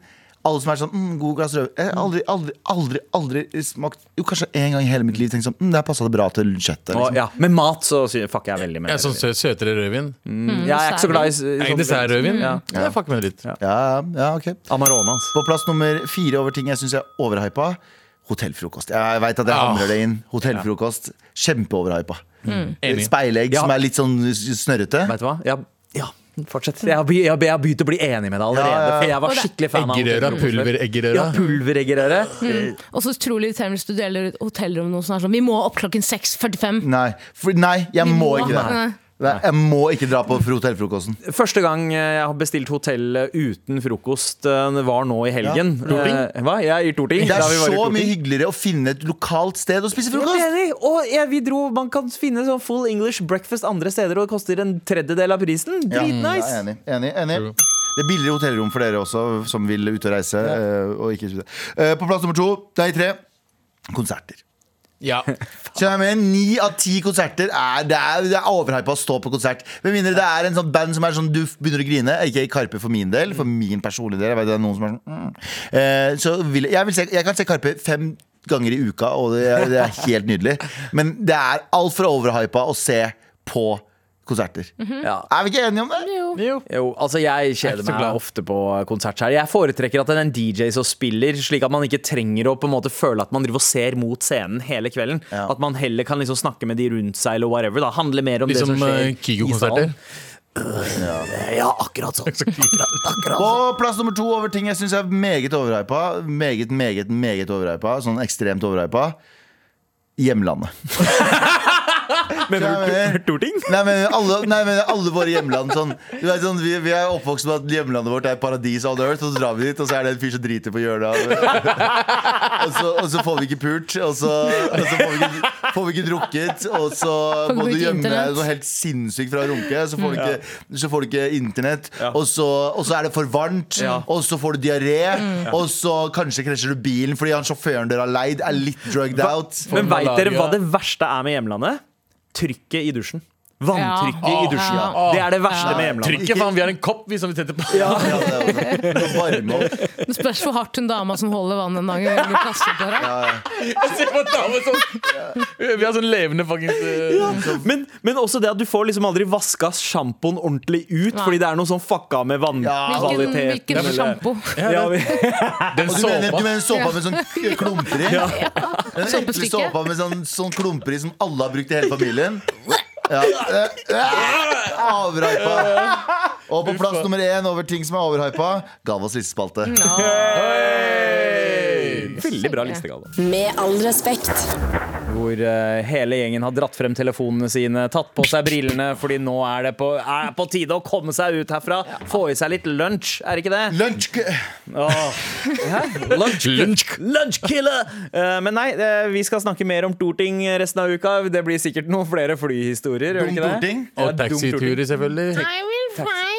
Alle som er sånn mm, god glass rødvin. Jeg har aldri, aldri, aldri, aldri smakt Jo, kanskje en gang i hele mitt liv tenkt sånn mm, Der passa det bra til kjøttet. Liksom. ja, med mat så fucker jeg veldig med. Jeg er sånn sø søtere rødvin. Mm, jeg er ikke så glad i s- sånn- Dessertrødvin? Ja. Ja. Jeg fucker med det litt. Ja. Ja, ja, ok Amarone, altså. På plass nummer fire over ting jeg syns jeg overhypa. Hotellfrokost. Jeg veit at jeg Ah. hamrer det inn. Hotellfrokost. Kjempeoverhypa. Mm. Speilegg Ja. som er litt sånn snørrete. Vet du hva? Ja, ja fortsett. Jeg har, begynt å bli enig med deg allerede. Ja, ja. For jeg var skikkelig fan av Eggerøra, pulvereggerøra. Ja, pulvereggerøre. Og så utrolig irriterende hvis du deler hotellrom med noen som er sånn Vi må opp klokken 6.45. Nei, for, nei jeg må må. ikke det. Nei. Nei, Jeg må ikke dra på hotellfrokosten. Første gang eh, jeg har bestilt hotell eh, uten frokost, eh, var nå i helgen. Ja, Torting. Hva? Ja, i Torting. Det er så mye hyggeligere å finne et lokalt sted å spise frokost. enig. Og jeg, vi dro, Man kan finne sånn full English breakfast andre steder, og det koster en tredjedel av prisen. Ja, Dritnice. Ja, er enig, enig, enig. Det er billigere hotellrom for dere også, som vil ut og reise. Ja. og ikke spise. Eh, på plass nummer to, nei tre, konserter. Ja. Ni av ti konserter er Det er, det er overhypa å stå på konsert. Med mindre det er en sånn band som er sånn du begynner å grine. Ikke Karpe for min del, for min personlige del. Jeg vet det er noen som er sånn mm. Eh, Så vil jeg, vil se, jeg kan se Karpe fem ganger i uka, og det det er helt nydelig. Men det er altfor overhypa å se på konserter. Ja. Er vi ikke enige om det? Jo. Jo, altså jeg er kjeder meg ofte på konsert her. Jeg foretrekker at det er en DJ som spiller, slik at man ikke trenger å på en måte føle at man driver og ser mot scenen hele kvelden. Ja. At man heller kan liksom snakke med de rundt seg eller whatever. Da. Handle mer om Liksom det som skjer eh, i salen. Ja, akkurat sånn. Akkurat På sånn. plass nummer to over ting jeg syns er meget overhypa. Meget, meget, meget overhypa. Sånn ekstremt overhypa. Hjemlandet. Mener du men- Torting? Nei, men alle, nei, men alle våre hjemland sånn, du vet, sånn, vi, vi er oppvokst med at hjemlandet vårt er paradis on earth, og så drar vi dit, og så er det en fyr som driter på hjørnet. og, så, og så får vi ikke pult, og så, og så får, vi ikke, får vi ikke drukket, og så må du gjemme deg noe helt sinnssykt fra å runke, så får du ikke, så får du ikke internett, og, så, og så er det for varmt, Ja. og så får du diaré, og så kanskje krasjer du bilen fordi han sjåføren dere har leid, er litt drugged out. Men veit dere hva det verste er med hjemlandet? Trykket i dusjen. Vanntrykket Ja. i dusjen. Ja. Det er det verste med hjemlandet. Trykket, faen, vi har en kopp vi som vi setter på. Ja, det spørs hvor hardt hun dama som holder vannet en dag, vil kaste på deg. Vi har sånn levende fuckings eh, Men, men også det at du får liksom aldri vaska sjampoen ordentlig ut fordi det er noe sånn fucka med vannkvalitet vannkvaliteten. hvilken hvilken sjampo? Ja, vi- Den såpa. du mener, du såpa. mener såpa med sånn klumper i? Den ekle såpa med sånn, sånn klumper i som alle har brukt i hele familien? Ja. Eh, eh, Overhypa. Og på plass nummer én over ting som er overhypa, Galvas listespalte. Veldig bra listegave. Med all respekt. Hvor eh, hele gjengen har dratt frem telefonene sine, tatt på seg brillene, fordi nå er det på, er på tide å komme seg ut herfra. Få i seg litt lunsj, er det ikke det? Lunsj Åh. Hæ? Lunch, lunch killer! Eh, men nei, eh, vi skal snakke mer om Torting resten av uka. Det blir sikkert noen flere flyhistorier. Dum ikke? Torting. Og taxiturer, selvfølgelig. I will fight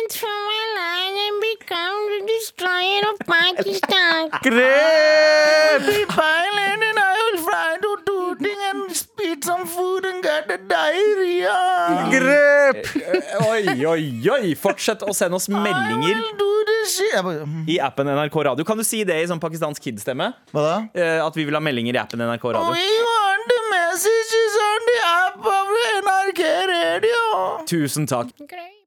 destroyer of Pakistan. Grep! Grep! Eh, Oi, oi, oi! Fortsett å sende oss meldinger mm, i appen NRK Radio. Kan du si det i sånn pakistansk kid-stemme? Hva da? Eh, At vi vil ha meldinger i appen NRK Radio. Tusen takk. Great.